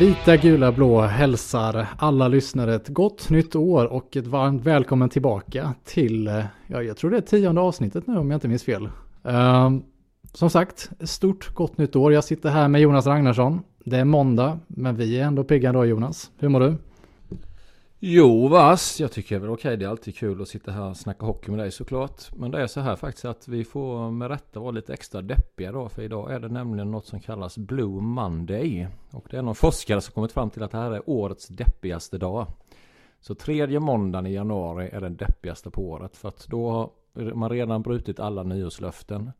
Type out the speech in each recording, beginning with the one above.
Vita, gula, blå hälsar alla lyssnare ett gott nytt år och ett varmt välkommen tillbaka till, ja, jag tror det är tionde avsnittet nu om jag inte minns fel. Ehm, som sagt, stort gott nytt år. Jag sitter här med Jonas Ragnarsson. Det är måndag, men vi är ändå pigga då Jonas. Hur mår du? Jo vass, jag tycker väl okej det är alltid kul att sitta här och snacka hockey med dig såklart. Men det är så här faktiskt att vi får med rätta vara lite extra deppiga då. För idag är det nämligen något som kallas Blue Monday. Och det är någon forskare som kommit fram till att det här är årets deppigaste dag. Så tredje måndagen i januari är den deppigaste på året. För att då har man redan brutit alla nyårslöften.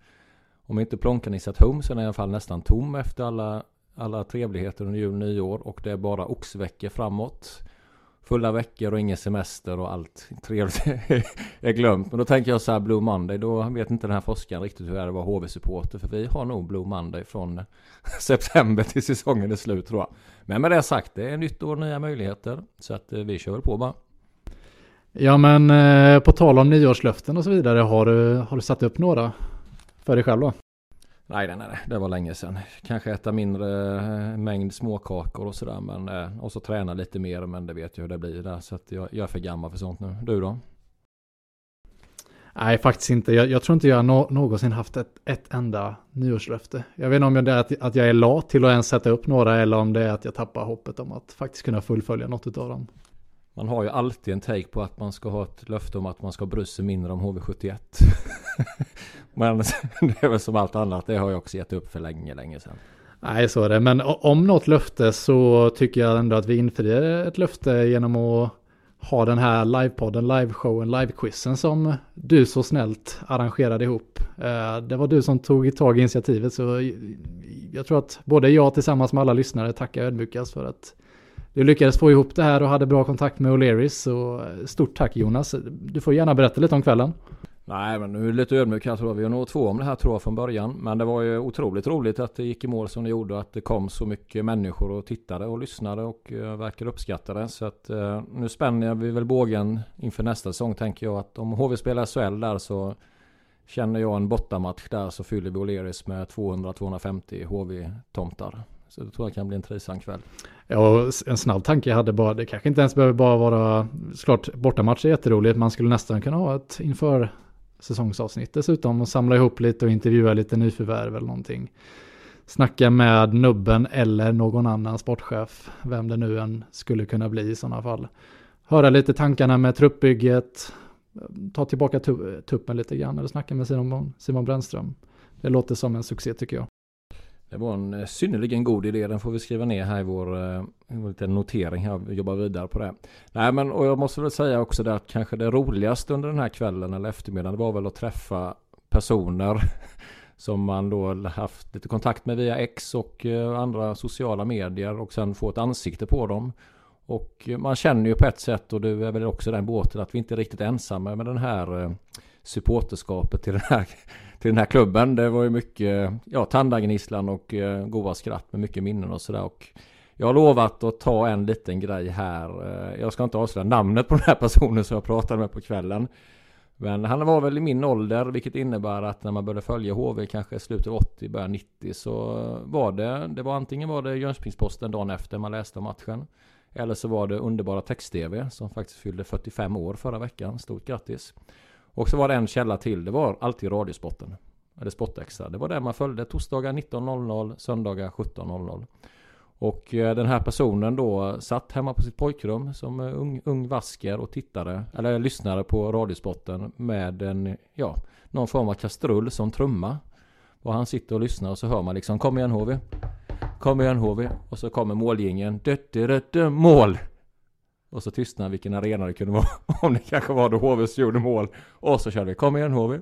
Om inte Plånkanisset hum så är den i alla fall nästan tom efter alla, alla trevligheter under jul och nyår. Och det är bara oxveckor framåt fulla veckor och ingen semester och allt trevligt är glömt. Men då tänker jag så här Blue Monday, då vet inte den här forskaren riktigt hur det är att vara HV-supporter. För vi har nog Blue Monday från september till säsongen är slut tror jag. Men med det sagt, det är nytt år nya möjligheter. Så att eh, vi kör väl på bara. Ja men eh, på tal om nyårslöften och så vidare, har du, har du satt upp några för dig själv då? Nej, nej, nej, det var länge sedan. Kanske äta mindre eh, mängd småkakor och sådär. Men, eh, och så träna lite mer, men det vet jag hur det blir där. Så att jag, jag är för gammal för sånt nu. Du då? Nej, faktiskt inte. Jag, jag tror inte jag någonsin haft ett, ett enda nyårslöfte. Jag vet inte om det är att, att jag är lat till att ens sätta upp några eller om det är att jag tappar hoppet om att faktiskt kunna fullfölja något av dem. Man har ju alltid en take på att man ska ha ett löfte om att man ska bry sig mindre om HV71. Men det är väl som allt annat, det har jag också gett upp för länge, länge sedan. Nej, så är det. Men om något löfte så tycker jag ändå att vi infriar ett löfte genom att ha den här livepodden, liveshowen, livequizen som du så snällt arrangerade ihop. Eh, det var du som tog tag i initiativet så jag tror att både jag tillsammans med alla lyssnare tackar ödmjukast för att du lyckades få ihop det här och hade bra kontakt med O'Learys. Så stort tack Jonas. Du får gärna berätta lite om kvällen. Nej men nu är det lite ödmjuk här tror jag. Vi har nog två om det här tror jag från början. Men det var ju otroligt roligt att det gick i mål som det gjorde. Att det kom så mycket människor och tittade och lyssnade och uh, verkar uppskatta det. Så att uh, nu spänner vi väl bågen inför nästa säsong tänker jag. Att om HV spelar SHL där så känner jag en bortamatch där så fyller vi O'Learys med 200-250 HV-tomtar. Så det tror jag kan bli en trivsam kväll. Ja, en snabb tanke jag hade bara, det kanske inte ens behöver bara vara, såklart bortamatch är jätteroligt, man skulle nästan kunna ha ett inför säsongsavsnitt dessutom och samla ihop lite och intervjua lite nyförvärv eller någonting. Snacka med nubben eller någon annan sportchef, vem det nu än skulle kunna bli i sådana fall. Höra lite tankarna med truppbygget, ta tillbaka tuppen lite grann eller snacka med Simon, Simon Brännström. Det låter som en succé tycker jag. Det var en eh, synnerligen god idé. Den får vi skriva ner här i vår, eh, vår liten notering här. Vi jobbar vidare på det. Nej men och jag måste väl säga också det att kanske det roligaste under den här kvällen eller eftermiddagen var väl att träffa personer som man då haft lite kontakt med via X och eh, andra sociala medier och sen få ett ansikte på dem. Och man känner ju på ett sätt och du är väl också den båten att vi inte är riktigt ensamma med den här supporterskapet till den här till den här klubben. Det var ju mycket ja, tandagnisslan och eh, goa skratt med mycket minnen och sådär. jag har lovat att ta en liten grej här. Eh, jag ska inte avslöja namnet på den här personen som jag pratade med på kvällen. Men han var väl i min ålder, vilket innebär att när man började följa HV kanske slutet av 80, början 90 så var det, det var antingen var det Jönköpingsposten dagen efter man läste om matchen. Eller så var det underbara text-tv som faktiskt fyllde 45 år förra veckan. Stort grattis! Och så var det en källa till. Det var alltid Radiosporten. Eller Sportextra. Det var där man följde torsdagar 19.00, söndagar 17.00. Och eh, den här personen då satt hemma på sitt pojkrum som eh, ung, ung vasker och tittade, eller lyssnade på Radiosporten med en, ja, någon form av kastrull som trumma. Och han sitter och lyssnar och så hör man liksom Kom igen HV! Kom igen HV! Och så kommer målgingen Mål! Och så tystnade vilken arena det kunde vara. Om det kanske var då HV gjorde mål. Och så körde vi. Kom igen HV.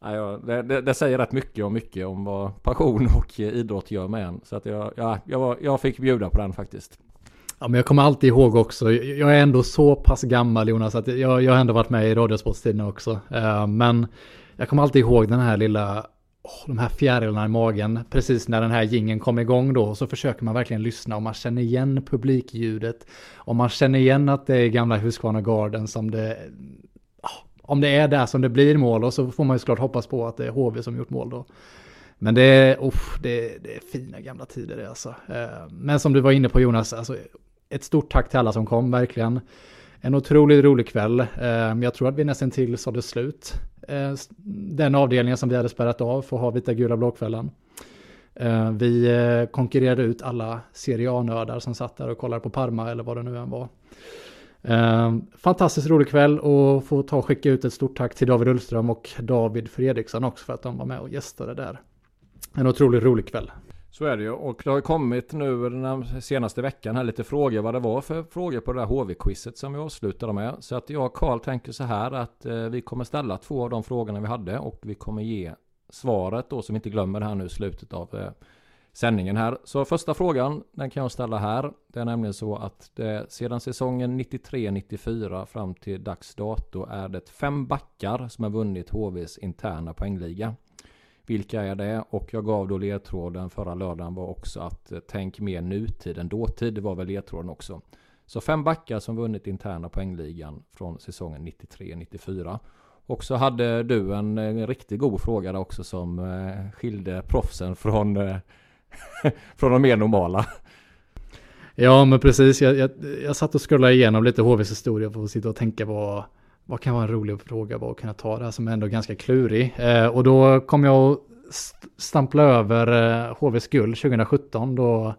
Ja, det, det, det, säger rätt mycket och mycket om vad passion och idrott gör med en. Så att jag, ja, jag, jag fick bjuda på den faktiskt. Ja, men jag kommer alltid ihåg också, jag är ändå så pass gammal Jonas, att jag, jag har ändå varit med i Radiosportstiden också. Uh, men jag kommer alltid ihåg den här lilla oh, de här fjärilarna i magen precis när den här gingen kom igång då. Så försöker man verkligen lyssna och man känner igen publikljudet. Och man känner igen att det är gamla Husqvarna Garden som det... Oh, om det är där som det blir mål och så får man ju såklart hoppas på att det är HV som gjort mål då. Men det är, oh, det, det är fina gamla tider det alltså. Eh, men som du var inne på Jonas, alltså, ett stort tack till alla som kom verkligen. En otroligt rolig kväll. Ehm, jag tror att vi nästan till sådde slut. Ehm, den avdelningen som vi hade spärrat av för att ha vita gula blåkvällen. Ehm, vi eh, konkurrerade ut alla Serie A-nördar som satt där och kollade på Parma eller vad det nu än var. Fantastiskt rolig kväll och få ta och skicka ut ett stort tack till David Ullström och David Fredriksson också för att de var med och gästade där. En otroligt rolig kväll. Så är det ju. Och det har kommit nu den senaste veckan här lite frågor vad det var för frågor på det där HV-quizet som vi avslutade med. Så att jag och Karl tänker så här att eh, vi kommer ställa två av de frågorna vi hade och vi kommer ge svaret då som vi inte glömmer här nu i slutet av eh, sändningen här. Så första frågan den kan jag ställa här. Det är nämligen så att det, sedan säsongen 93-94 fram till dags dato är det fem backar som har vunnit HVs interna poängliga. Vilka är det? Och jag gav då ledtråden förra lördagen var också att eh, tänk mer nutid än dåtid. Det var väl ledtråden också. Så fem backar som vunnit interna poängligan från säsongen 93-94. Och så hade du en, en, riktigt god fråga där också som eh, skilde proffsen från, eh, från de mer normala. Ja men precis, jag, jag, jag satt och scrollade igenom lite HVs historia för att sitta och tänka vad, vad kan vara en rolig fråga, vad kan jag ta det här som är ändå ganska klurig. Eh, och då kom jag att stampla över eh, HVs guld 2017 då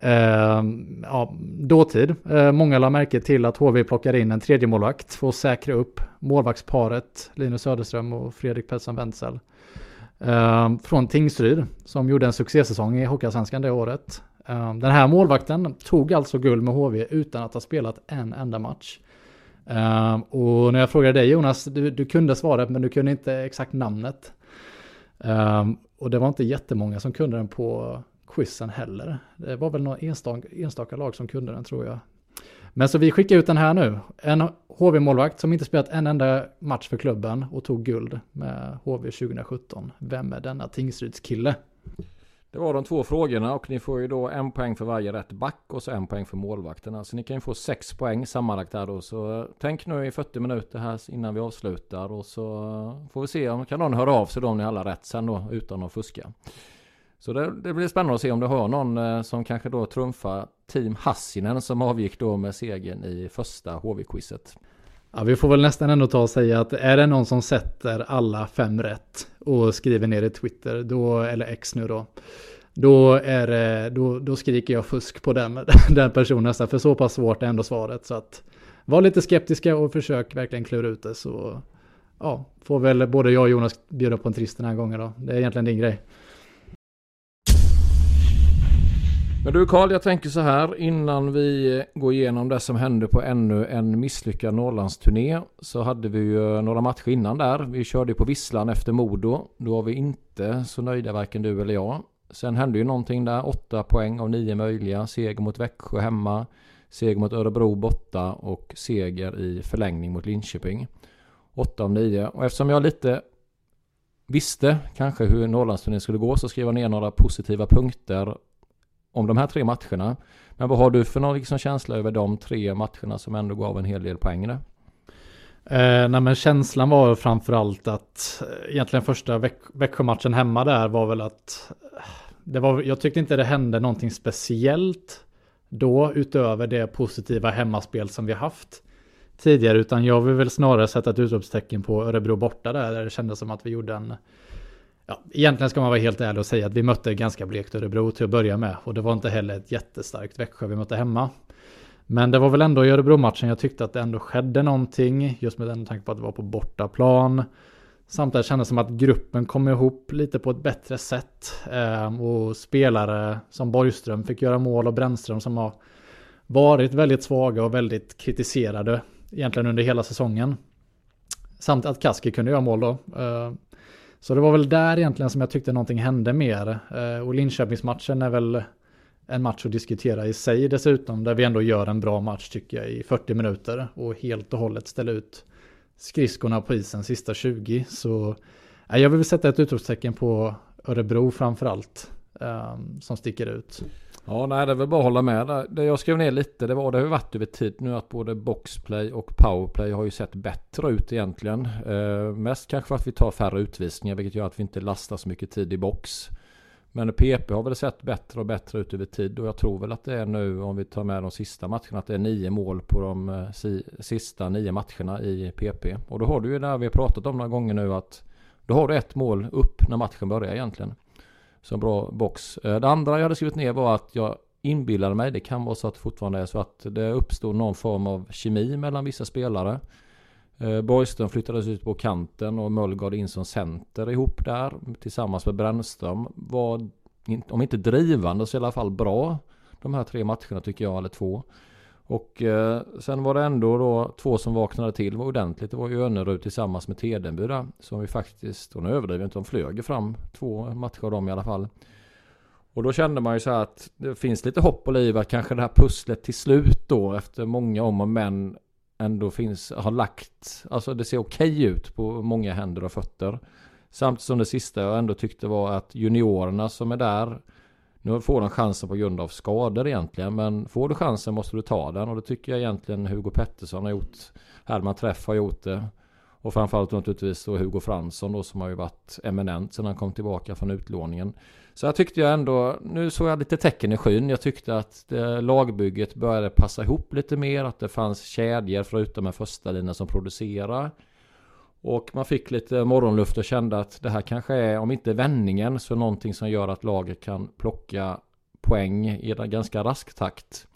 Eh, ja, dåtid. Eh, många la märke till att HV plockar in en tredje målvakt för att säkra upp målvaktsparet Linus Söderström och Fredrik Pettersson Wenzel. Eh, från Tingsryd som gjorde en succésäsong i Hockeyallsvenskan det året. Eh, den här målvakten tog alltså guld med HV utan att ha spelat en enda match. Uh, och när jag frågade dig Jonas, du, du, kunde svaret men du kunde inte exakt namnet. Uh, och det var inte jättemånga som kunde den på quizen heller. Det var väl några enstaka, enstaka lag som kunde den tror jag. Men så vi skickar ut den här nu. En HV-målvakt som inte spelat en enda match för klubben och tog guld med HV 2017. Vem är denna Tingsryds kille? Det var de två frågorna och ni får ju då en poäng för varje rätt back och så en poäng för målvakterna. Så ni kan ju få sex poäng sammanlagt här då. Så tänk nu i 40 minuter här innan vi avslutar och så får vi se om kan någon höra av sig då om ni har alla rätt sen då utan att fuska. Så det, det, blir spännande att se om du har någon eh, som kanske då trumfar Team Hassinen som avgick då med segern i första HV-quizet. Ja, vi får väl nästan ändå ta och säga att är det någon som sätter alla fem rätt och skriver ner i Twitter, då, eller X nu då, då, är det, då, då skriker jag fusk på den, den personen nästan, för så pass svårt är ändå svaret. Så att var lite skeptiska och försök verkligen klura ut det så ja, får väl både jag och Jonas bjuda på en trist den här gången då. Det är egentligen din grej. Men du Karl, jag tänker så här innan vi går igenom det som hände på ännu en misslyckad Norrlandsturné så hade vi ju några matcher innan där. Vi körde på Visslan efter Modo. Då var vi inte så nöjda varken du eller jag. Sen hände ju någonting där, åtta poäng av nio möjliga, seger mot Växjö hemma, seger mot Örebro borta och seger i förlängning mot Linköping. Åtta av nio. Och eftersom jag lite visste kanske hur Norrlandsturnén skulle gå så skrev jag ner några positiva punkter om de här tre matcherna. Men vad har du för någon liksom känsla över de tre matcherna som ändå gav en hel del poäng där? Eh, nej men känslan var framförallt att eh, egentligen första Väx Växjö-matchen hemma där var väl att eh, det var, jag tyckte inte det hände någonting speciellt då utöver det positiva hemmaspel som vi haft tidigare utan jag vill väl snarare sätta ett utropstecken på Örebro borta där, där det kändes som att vi gjorde en Ja, egentligen ska man vara helt ärlig och säga att vi mötte ganska blekt Örebro till att börja med och det var inte heller ett jättestarkt Växjö vi mötte hemma. Men det var väl ändå i Örebro-matchen jag tyckte att det ändå skedde någonting just med den tanke på att det var på bortaplan. Samtidigt kändes det som att gruppen kom ihop lite på ett bättre sätt. Ehm, och spelare som Borgström fick göra mål och Brännström som har varit väldigt svaga och väldigt kritiserade egentligen under hela säsongen. Samt att Kaski kunde göra mål då. Ehm, så det var väl där egentligen som jag tyckte någonting hände mer. Eh, och Linköpingsmatchen är väl en match att diskutera i sig dessutom. Där vi ändå gör en bra match tycker jag i 40 minuter. Och helt och hållet ställer ut skridskorna på isen sista 20. Så eh, jag vill sätta ett utropstecken på Örebro framförallt. Um, som sticker ut. Ja, nej, det är väl bara att hålla med. Det jag skrev ner lite, det var det har varit över tid nu att både boxplay och powerplay har ju sett bättre ut egentligen. Eh, mest kanske för att vi tar färre utvisningar, vilket gör att vi inte lastar så mycket tid i box. Men PP har väl sett bättre och bättre ut över tid och jag tror väl att det är nu om vi tar med de sista matcherna att det är nio mål på de eh, si, sista nio matcherna i PP. Och då har du ju det vi har pratat om några gånger nu att då har du ett mål upp när matchen börjar egentligen. Så en bra box. Eh, det andra jag hade skrivit ner var att jag inbillade mig, det kan vara så att det fortfarande är så att det uppstod någon form av kemi mellan vissa spelare. Eh, Borgström flyttades ut på kanten och Möllgård in som center ihop där tillsammans med Brännström. Var, om inte drivande så i alla fall bra de här tre matcherna tycker jag, eller två. Och eh, sen var det ändå då två som vaknade till var ordentligt. Det var ju Önnerud tillsammans med Tedenby där. Som vi faktiskt, och nu överdriver inte, de flög fram två matcher av dem i alla fall. Och då kände man ju så här att det finns lite hopp och liv att kanske det här pusslet till slut då efter många om och men ändå finns, har lagt, alltså det ser okej okay ut på många händer och fötter. Samtidigt som det sista jag ändå tyckte var att juniorerna som är där nu får de chansen på grund av skador egentligen. Men får du chansen måste du ta den. Och det tycker jag egentligen Hugo Pettersson har gjort. Herman Träff har gjort det. Och framförallt naturligtvis då Hugo Fransson då som har ju varit eminent sedan han kom tillbaka från utlåningen. Så jag tyckte jag ändå, nu såg jag lite tecken i skyn. Jag tyckte att det, lagbygget började passa ihop lite mer. Att det fanns kedjor förutom en första lina som producerar. Och man fick lite morgonluft och kände att det här kanske är, om inte vändningen, så någonting som gör att laget kan plocka poäng i en ganska rask takt.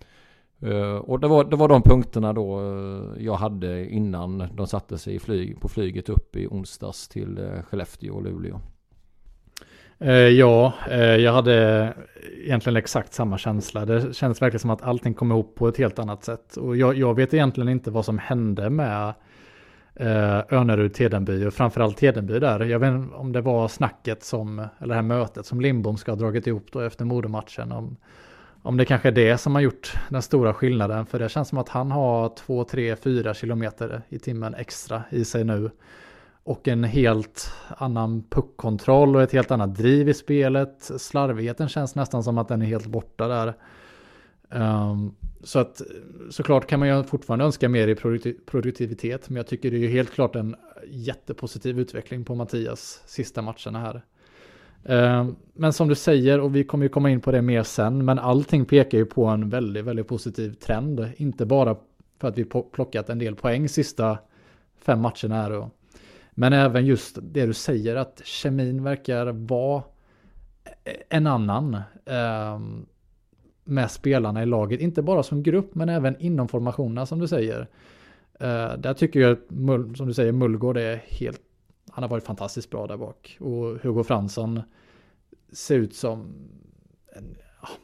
Eh, och det var, det var de punkterna då eh, jag hade innan de satte sig i flyg, på flyget upp i onsdags till eh, Skellefteå och Luleå. Ja, jag hade egentligen exakt samma känsla. Det kändes verkligen som att allting kom ihop på ett helt annat sätt. Och jag, jag vet egentligen inte vad som hände med eh, Önerud, Tedenby och framförallt Tedenby där. Jag vet inte om det var snacket som, eller det här mötet som Lindbom ska ha dragit ihop då efter modermatchen. Om, om det kanske är det som har gjort den stora skillnaden. För det känns som att han har 2, 3, 4 kilometer i timmen extra i sig nu. Och en helt annan puckkontroll och ett helt annat driv i spelet. Slarvigheten känns nästan som att den är helt borta där. Um, så att såklart kan man ju fortfarande önska mer i produktivitet. Men jag tycker det är ju helt klart en jättepositiv utveckling på Mattias sista matcherna här. Ehm, men som du säger, och vi kommer ju komma in på det mer sen, men allting pekar ju på en väldigt, väldigt positiv trend. Inte bara för att vi plockat en del poäng sista fem matcherna här. Och, men även just det du säger, att kemin verkar vara e-, en annan. Um, med spelarna i laget. Inte bara som grupp men även inom formationerna som du säger. Uh, där tycker jag att, som du säger, Mullgård är helt... Han har varit fantastiskt bra där bak. Och Hugo Fransson ser ut som... En,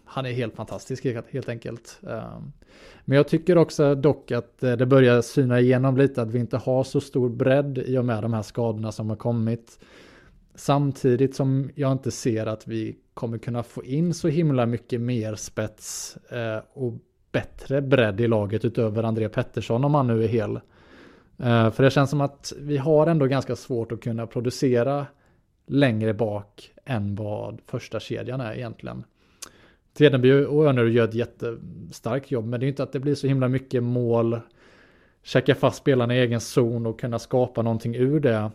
han är helt fantastisk helt enkelt. Eh, men jag tycker också dock att eh, det börjar syna igenom lite att vi inte har så stor bredd i och med de här skadorna som har kommit. Samtidigt som jag inte ser att vi kommer kunna få in så himla mycket mer spets eh, och bättre bredd i laget utöver André Pettersson om han nu är hel. Eh, för det känns som att vi har ändå ganska svårt att kunna producera längre bak än vad första kedjan är egentligen. Tedenby och Önerud gör ett jättestarkt jobb, men det är inte att det blir så himla mycket mål, checka fast spelarna i egen zon och kunna skapa någonting ur det.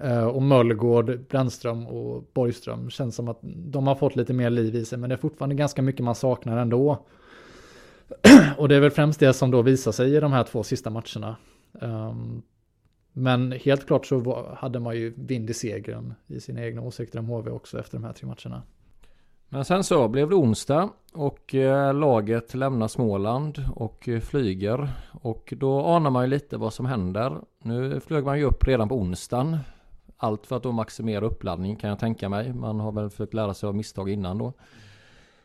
Eh, och Möllgård, Brännström och Borgström känns som att de har fått lite mer liv i sig, men det är fortfarande ganska mycket man saknar ändå. och det är väl främst det som då visar sig i de här två sista matcherna. Ehm, men helt klart så hade man ju vind i segern i sina egna åsikter om HV också efter de här tre matcherna. Men sen så blev det onsdag och eh, laget lämnar Småland och eh, flyger. Och då anar man ju lite vad som händer. Nu flög man ju upp redan på onsdagen. Allt för att då maximera uppladdning kan jag tänka mig. Man har väl försökt lära sig av misstag innan då.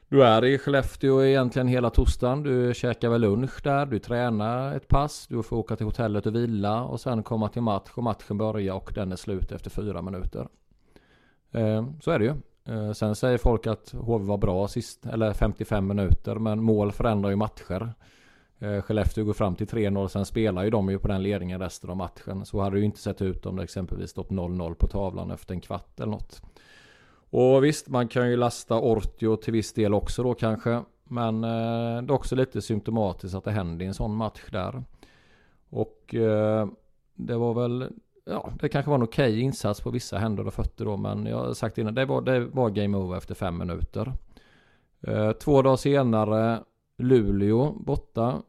Du är i Skellefteå egentligen hela torsdagen. Du käkar väl lunch där, du tränar ett pass, du får åka till hotellet och vila och sen komma till match och matchen börjar och den är slut efter fyra minuter. Eh, så är det ju. Eh, sen säger folk att HV var bra sist, eller 55 minuter, men mål förändrar ju matcher. Eh, Skellefteå går fram till 3-0, sen spelar ju de ju på den ledningen resten av matchen. Så hade det ju inte sett ut om det exempelvis stått 0-0 på tavlan efter en kvart eller något. Och visst, man kan ju lasta Ortio till viss del också då kanske. Men eh, det är också lite symptomatiskt att det händer i en sån match där. Och eh, det var väl, ja det kanske var en okej okay insats på vissa händer och fötter då. Men jag har sagt innan, det var, det var game over efter fem minuter. Eh, två dagar senare, Luleå borta.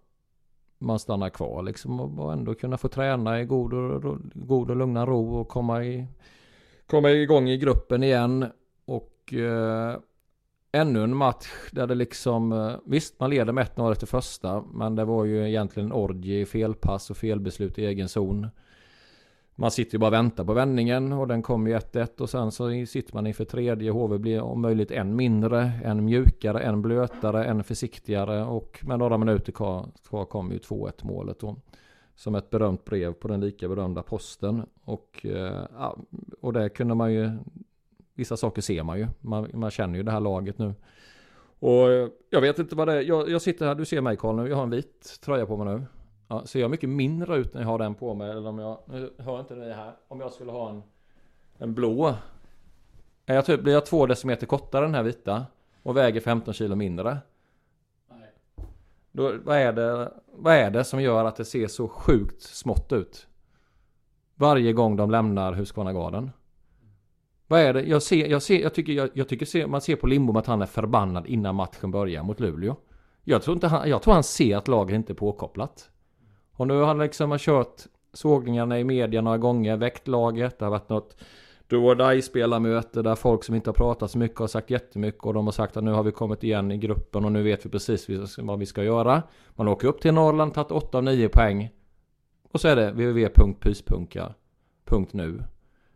Man stannar kvar liksom och ändå kunna få träna i god och, god och lugna ro och komma, i, komma igång i gruppen igen. Och eh, ännu en match där det liksom, eh, visst man leder med 1-0 efter första, men det var ju egentligen orgie i felpass och felbeslut i egen zon. Man sitter ju bara och väntar på vändningen och den kommer ju 1-1 och sen så sitter man inför tredje. HV blir om möjligt en mindre, en mjukare, en blötare, en försiktigare och med några minuter kvar, kvar kommer ju 2-1 målet då. Som ett berömt brev på den lika berömda posten. Och, eh, ja, och det kunde man ju Vissa saker ser man ju. Man, man känner ju det här laget nu. Och jag vet inte vad det är. Jag, jag sitter här, du ser mig Karl nu. Jag har en vit tröja på mig nu. Ja, ser jag mycket mindre ut när jag har den på mig? Eller om jag, nu hör inte ni här. Om jag skulle ha en, en blå. Är jag typ, blir jag två decimeter kortare den här vita? Och väger 15 kilo mindre? Nej. Då, vad, är det, vad är det som gör att det ser så sjukt smått ut? Varje gång de lämnar Husqvarna Garden. Vad är det? Jag, ser, jag, ser, jag tycker, jag, jag tycker ser, man ser på Lindbom att han är förbannad innan matchen börjar mot Luleå. Jag tror, inte han, jag tror han ser att laget inte är påkopplat. Och nu har han liksom har kört sågningarna i media några gånger, väckt laget. Det har varit något do or die spelarmöte där folk som inte har pratat så mycket har sagt jättemycket och de har sagt att nu har vi kommit igen i gruppen och nu vet vi precis vad vi ska göra. Man åker upp till Norrland, tagit 8 av 9 poäng. Och så är det www.pyspunka.nu.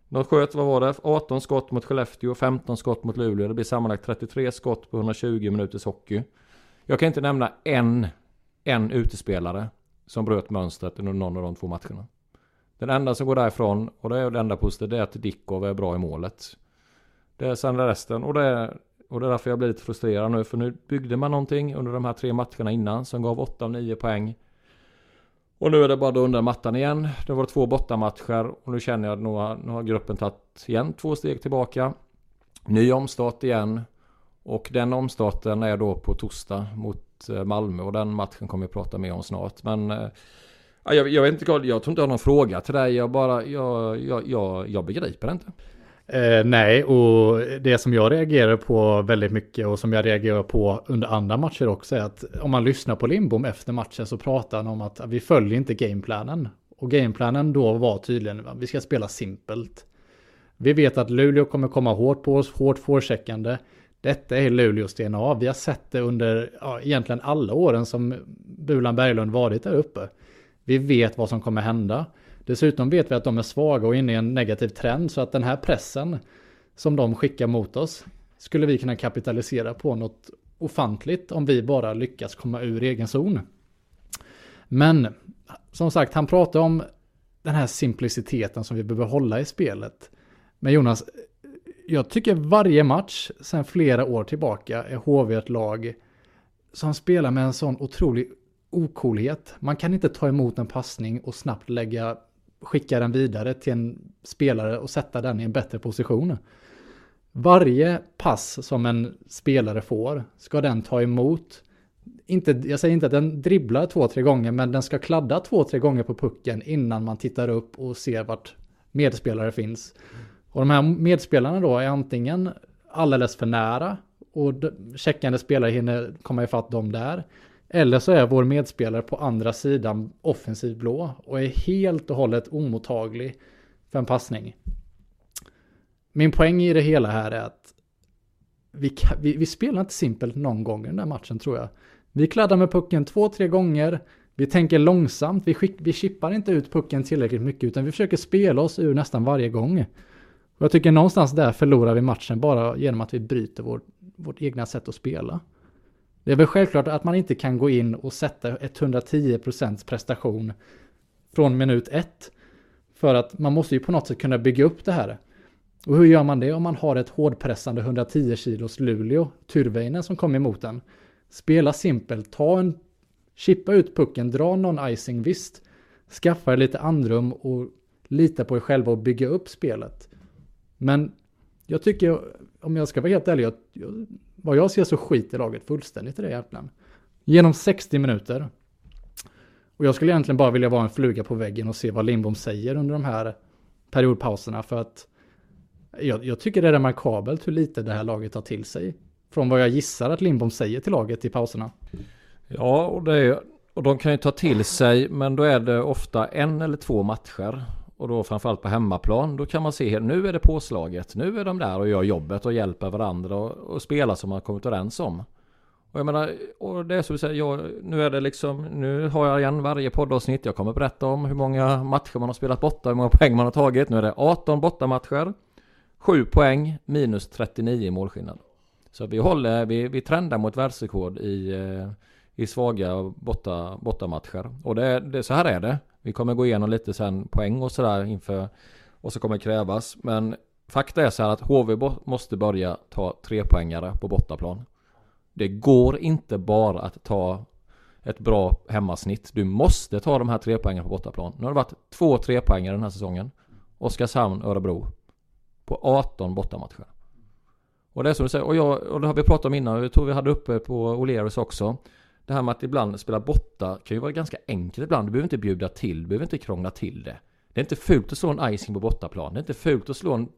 De sköt, vad var det? 18 skott mot Skellefteå, 15 skott mot Luleå. Det blir sammanlagt 33 skott på 120 minuters hockey. Jag kan inte nämna en, en utespelare som bröt mönstret under någon av de två matcherna. Den enda som går därifrån, och det är det enda positiva, det är att Dickov är bra i målet. Det är sen resten, och det är, och det är därför jag blir lite frustrerad nu, för nu byggde man någonting under de här tre matcherna innan som gav 8 av 9 poäng. Och nu är det bara då under mattan igen. Det var två bortamatcher och nu känner jag att nu har, nu har gruppen tagit igen två steg tillbaka. Ny omstart igen. Och den omstarten är då på torsdag mot eh, Malmö och den matchen kommer vi prata mer om snart. Men äh, jag, jag vet inte, jag tror inte jag har någon fråga till dig. Jag bara, jag, jag, jag, jag begriper det inte. Eh, nej, och det som jag reagerar på väldigt mycket och som jag reagerar på under andra matcher också är att om man lyssnar på Lindbom efter matchen så pratar han om att vi följer inte gameplanen. Och gameplanen då var tydligen att vi ska spela simpelt. Vi vet att Luleå kommer komma hårt på oss, hårt forecheckande. Detta är Luleås DNA. Vi har sett det under ja, egentligen alla åren som Bulan Berglund varit där uppe. Vi vet vad som kommer hända. Dessutom vet vi att de är svaga och inne i en negativ trend så att den här pressen som de skickar mot oss skulle vi kunna kapitalisera på något ofantligt om vi bara lyckas komma ur egen zon. Men som sagt, han pratar om den här simpliciteten som vi behöver hålla i spelet. Men Jonas, jag tycker varje match sedan flera år tillbaka är HV ett lag som spelar med en sån otrolig okolhet. Man kan inte ta emot en passning och snabbt lägga, skicka den vidare till en spelare och sätta den i en bättre position. Varje pass som en spelare får ska den ta emot. Inte, jag säger inte att den dribblar två, tre gånger, men den ska kladda två, tre gånger på pucken innan man tittar upp och ser vart medspelare finns. Och de här medspelarna då är antingen alldeles för nära och checkande spelare hinner komma ifatt dem där. Eller så är vår medspelare på andra sidan offensiv blå och är helt och hållet omottaglig för en passning. Min poäng i det hela här är att vi, vi, vi spelar inte simpelt någon gång i den här matchen tror jag. Vi kladdar med pucken två, tre gånger. Vi tänker långsamt. Vi, skick, vi chippar inte ut pucken tillräckligt mycket utan vi försöker spela oss ur nästan varje gång. Och jag tycker någonstans där förlorar vi matchen bara genom att vi bryter vår, vårt egna sätt att spela. Det är väl självklart att man inte kan gå in och sätta 110% prestation från minut ett. För att man måste ju på något sätt kunna bygga upp det här. Och hur gör man det om man har ett hårdpressande 110 kilos Luleå, Tyrväinen som kommer emot en? Spela simpelt, ta en, chippa ut pucken, dra någon icing visst. Skaffa lite andrum och lita på er själva och bygga upp spelet. Men jag tycker, om jag ska vara helt ärlig, jag, jag, vad jag ser så skiter laget fullständigt i det egentligen. Genom 60 minuter. Och jag skulle egentligen bara vilja vara en fluga på väggen och se vad Lindbom säger under de här periodpauserna för att jag, jag, tycker det är remarkabelt hur lite det här laget tar till sig. Från vad jag gissar att Lindbom säger till laget i pauserna. Ja, och, det är, och de kan ju ta till sig, men då är det ofta en eller två matcher. Och då framförallt på hemmaplan, då kan man se nu är det påslaget. Nu är de där och gör jobbet och hjälper varandra och, och spelar som man kommit överens om. Och jag menar, och det är som du säger, jag, nu är det liksom, nu har jag igen varje poddavsnitt. Jag kommer berätta om hur många matcher man har spelat borta, hur många poäng man har tagit. Nu är det 18 bortamatcher. 7 poäng minus 39 i målskillnad. Så vi håller, vi, vi trendar mot världsrekord i, eh, i svaga borta, bortamatcher. Och det, det, så här är det. Vi kommer gå igenom lite sen poäng och sådär inför vad som kommer krävas. Men fakta är så här att HV måste börja ta tre poängare på bortaplan. Det går inte bara att ta ett bra hemmasnitt. Du måste ta de här tre poängen på bortaplan. Nu har det varit två trepoängare den här säsongen. Oskarshamn, Örebro på 18 bortamatcher. Och det är som du säger, och, jag, och det har vi pratat om innan, jag tror vi hade uppe på O'Learys också. Det här med att ibland spela borta kan ju vara ganska enkelt ibland. Du behöver inte bjuda till, du behöver inte krångla till det. Det är inte fult att slå en icing på bortaplan. Det är inte fult att slå en,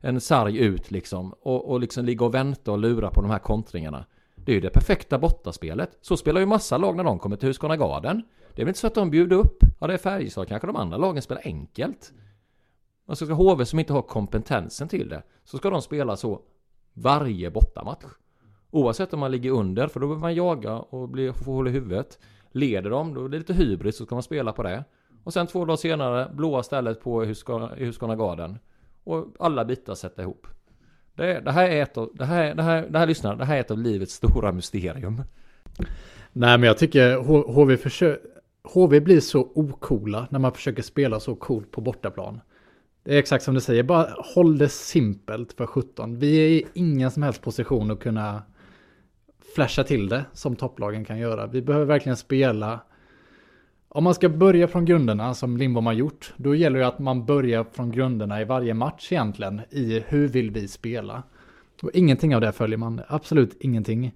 en sarg ut liksom. Och, och liksom ligga och vänta och lura på de här kontringarna. Det är ju det perfekta bortaspelet. Så spelar ju massa lag när de kommer till Husqvarna Garden. Det är väl inte så att de bjuder upp? Ja, det är Färjestad. Kanske de andra lagen spelar enkelt. Och så ska HV som inte har kompetensen till det, så ska de spela så varje bortamatch. Oavsett om man ligger under, för då behöver man jaga och bli, få hål i huvudet. Leder de, då är det lite hybris, så ska man spela på det. Och sen två dagar senare, blåa stället på Husqvarna Garden. Och alla bitar sätta ihop. Det, det, här är ett av, det här, det här, det här lyssnar, det här är ett av livets stora mysterium. Nej men jag tycker HV, försöker, HV blir så okola när man försöker spela så coolt på bortaplan. Det är exakt som du säger, bara håll det simpelt för 17. Vi är i ingen som helst position att kunna flasha till det som topplagen kan göra. Vi behöver verkligen spela. Om man ska börja från grunderna som Lindbom har gjort, då gäller det att man börjar från grunderna i varje match egentligen, i hur vill vi spela? Och ingenting av det följer man, absolut ingenting.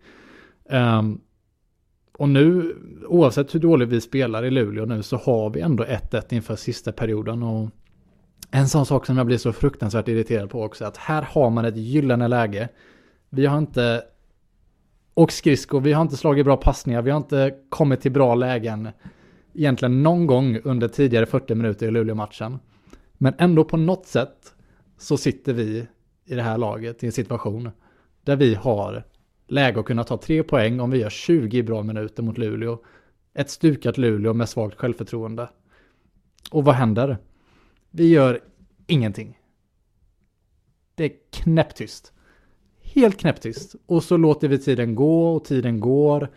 Um, och nu, oavsett hur dåligt vi spelar i Luleå nu, så har vi ändå 1-1 inför sista perioden. Och en sån sak som jag blir så fruktansvärt irriterad på också, att här har man ett gyllene läge. Vi har inte och skridskor, vi har inte slagit bra passningar, vi har inte kommit till bra lägen egentligen någon gång under tidigare 40 minuter i Luleå-matchen. Men ändå på något sätt så sitter vi i det här laget i en situation där vi har läge att kunna ta tre poäng om vi gör 20 bra minuter mot Luleå. Ett stukat Luleå med svagt självförtroende. Och vad händer? Vi gör ingenting. Det är knäpptyst helt knäpptyst. Och så låter vi tiden gå och tiden går.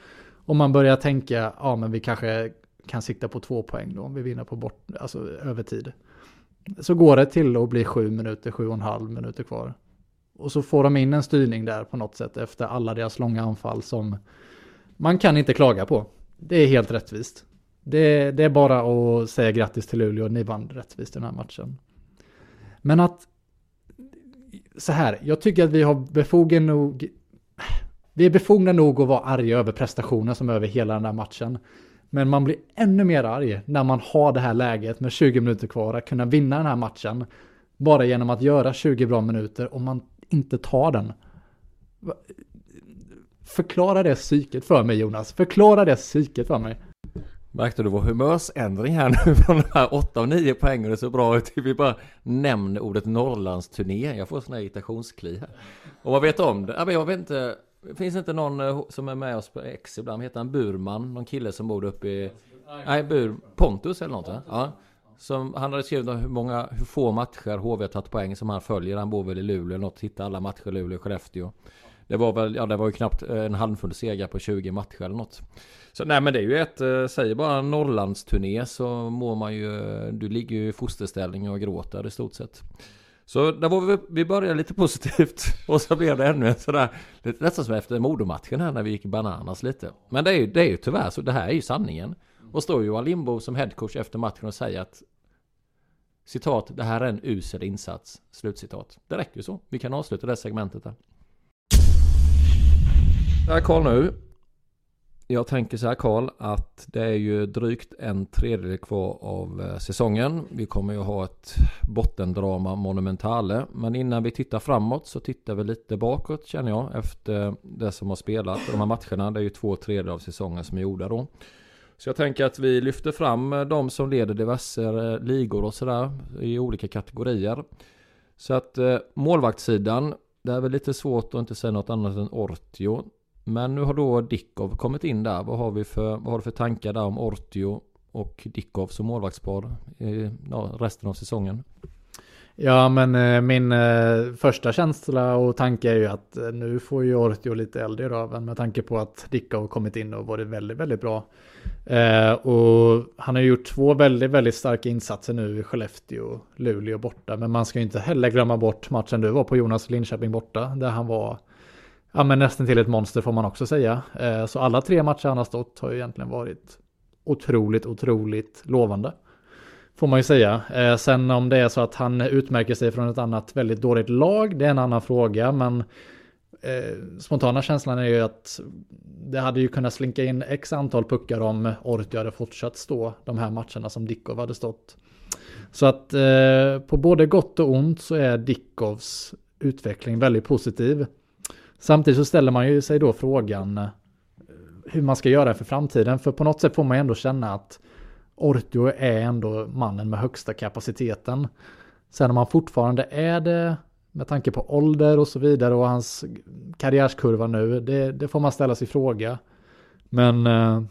Och man börjar tänka, ja men vi kanske kan sikta på två poäng då om vi vinner på bort, alltså övertid. Så går det till att bli sju minuter, sju och en halv minuter kvar. Och så får de in en styrning där på något sätt efter alla deras långa anfall som man kan inte klaga på. Det är helt rättvist. Det, det är bara att säga grattis till Luleå, ni vann rättvist den här matchen. Men att så här, jag tycker att vi har befogen nog vi är befogna nog att vara arga över prestationen som över hela den här matchen. Men man blir ännu mer arg när man har det här läget med 20 minuter kvar att kunna vinna den här matchen. Bara genom att göra 20 bra minuter och man inte tar den. Förklara det psyket för mig Jonas. Förklara det psyket för mig. Märkte du vår humörsändring här nu från de här 8 och 9 poängen det så bra ut vi bara nämner ordet Norrlandsturné. Jag får sån här irritationskli här. Och vad vet om det? Jag vet inte. Finns det inte någon eh, som är med oss på X ibland? Heter han Burman? Någon kille som bor uppe i... Nej, Bur... Pontus eller något va? Ja. Som, han hade skrivit om hur många, hur få matcher HV har tagit poäng som han följer. Han bor väl i Luleå eller något. Hittar alla matcher i Luleå, Skellefteå. Det var väl, ja det var ju knappt eh, en handfull segrar på 20 matcher eller något. Så nej men det är ju ett, eh, säg säger bara Norrlandsturné så mår man ju, eh, du ligger ju i fosterställning och gråter i stort sett. Så där var vi, vi började lite positivt och så blev det ännu en sådär, nästan som efter Modomatchen här när vi gick bananas lite. Men det är ju, det är ju tyvärr så, det här är ju sanningen. Och står Johan Lindbo som headcoach efter matchen och säger att Citat, det här är en usel insats. Slutcitat. Det räcker ju så. Vi kan avsluta det segmentet där. Ja, Karl nu. Jag tänker så här Karl, att det är ju drygt en tredjedel kvar av eh, säsongen. Vi kommer ju ha ett bottendrama monumentale. Men innan vi tittar framåt så tittar vi lite bakåt känner jag. Efter det som har spelat. De här matcherna, det är ju två tredjedelar av säsongen som är gjorda då. Så jag tänker att vi lyfter fram eh, de som leder diverse eh, ligor och sådär i olika kategorier. Så att målvaktssidan, det är väl lite svårt att inte säga något annat än Ortio. Men nu har då Dickov kommit in där. Vad har, vi för, vad har du för tankar där om Ortio och Dickov som målvaktspar i ja, resten av säsongen? Ja, men eh, min eh, första känsla och tanke är ju att eh, nu får ju Ortio lite eld i röven med tanke på att Dickov kommit in och varit väldigt, väldigt bra. Eh, och han har gjort två väldigt, väldigt starka insatser nu i Skellefteå och Luleå borta. Men man ska ju inte heller glömma bort matchen du var på Jonas Linköping borta, där han var ja, men nästan till ett monster får man också säga. Eh, så alla tre matcher han har stått har ju egentligen varit otroligt, otroligt lovande. Får man ju säga. Eh, sen om det är så att han utmärker sig från ett annat väldigt dåligt lag, det är en annan fråga. Men eh, spontana känslan är ju att det hade ju kunnat slinka in x antal puckar om Ortio hade fortsatt stå de här matcherna som Dickov hade stått. Så att eh, på både gott och ont så är Dickovs utveckling väldigt positiv. Samtidigt så ställer man ju sig då frågan eh, hur man ska göra för framtiden. För på något sätt får man ändå känna att Ortio är ändå mannen med högsta kapaciteten. Sen om han fortfarande är det med tanke på ålder och så vidare och hans karriärskurva nu, det, det får man ställa sig fråga. Men eh,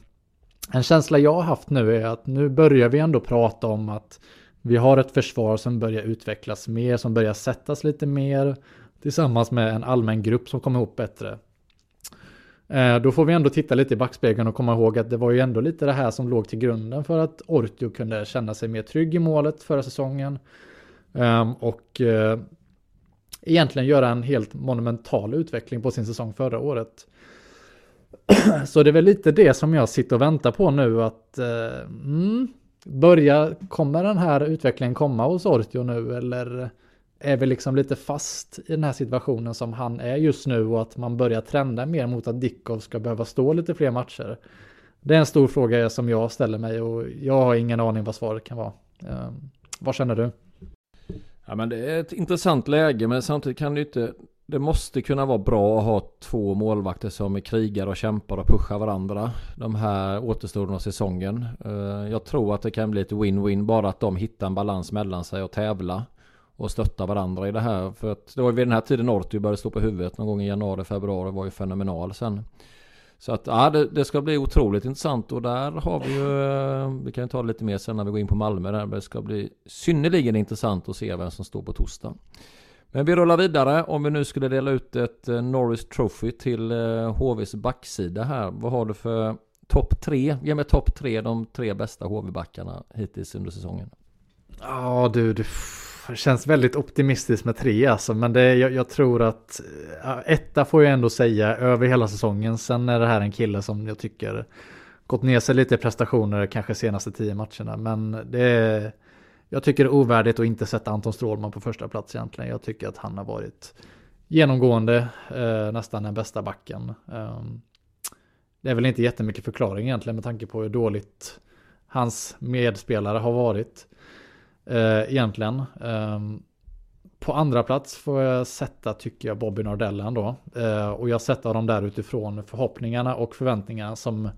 en känsla jag har haft nu är att nu börjar vi ändå prata om att vi har ett försvar som börjar utvecklas mer, som börjar sättas lite mer tillsammans med en allmän grupp som kommer ihop bättre. Eh, då får vi ändå titta lite i backspegeln och komma ihåg att det var ju ändå lite det här som låg till grunden för att Ortio kunde känna sig mer trygg i målet förra säsongen. Eh, och eh, egentligen göra en helt monumental utveckling på sin säsong förra året. Så det är väl lite det som jag sitter och väntar på nu att eh, mm, börja, kommer den här utvecklingen komma hos Ortio nu eller är vi liksom lite fast i den här situationen som han är just nu och att man börjar trenda mer mot att Dickov ska behöva stå lite fler matcher. Det är en stor fråga som jag ställer mig och jag har ingen aning vad svaret kan vara. Eh, vad känner du? Ja men det är ett intressant läge men samtidigt kan det inte det måste kunna vara bra att ha två målvakter som är krigare och kämpar och pushar varandra. De här återstoden av säsongen. Eh, jag tror att det kan bli ett win-win bara att de hittar en balans mellan sig och tävla och stötta varandra i det här. För att det var ju vid den här tiden Ortio började stå på huvudet någon gång i januari, februari var ju fenomenal sen. Så att ja, det, det, ska bli otroligt intressant och där har vi ju, eh, vi kan ju ta det lite mer sen när vi går in på Malmö där, det ska bli synnerligen intressant att se vem som står på torsdag. Men vi rullar vidare. Om vi nu skulle dela ut ett eh, Norris Trophy till eh, HVs backsida här. Vad har du för topp tre? Ge mig topp tre, de tre bästa HV-backarna hittills under säsongen. Ja du, du känns väldigt optimistiskt med tre alltså. Men det, jag, jag tror att eh, etta får jag ändå säga över hela säsongen. Sen är det här en kille som jag tycker gått ner sig lite i prestationer kanske senaste tio matcherna. Men det är, jag tycker det är ovärdigt att inte sätta Anton Strålman på första plats egentligen. Jag tycker att han har varit genomgående eh, nästan den bästa backen. Eh, det är väl inte jättemycket förklaring egentligen med tanke på hur dåligt hans medspelare har varit. Eh, egentligen. Eh, på andra plats får jag sätta, tycker jag, Bobby Nordell ändå. Eh, och jag sätter dem där utifrån förhoppningarna och förväntningarna som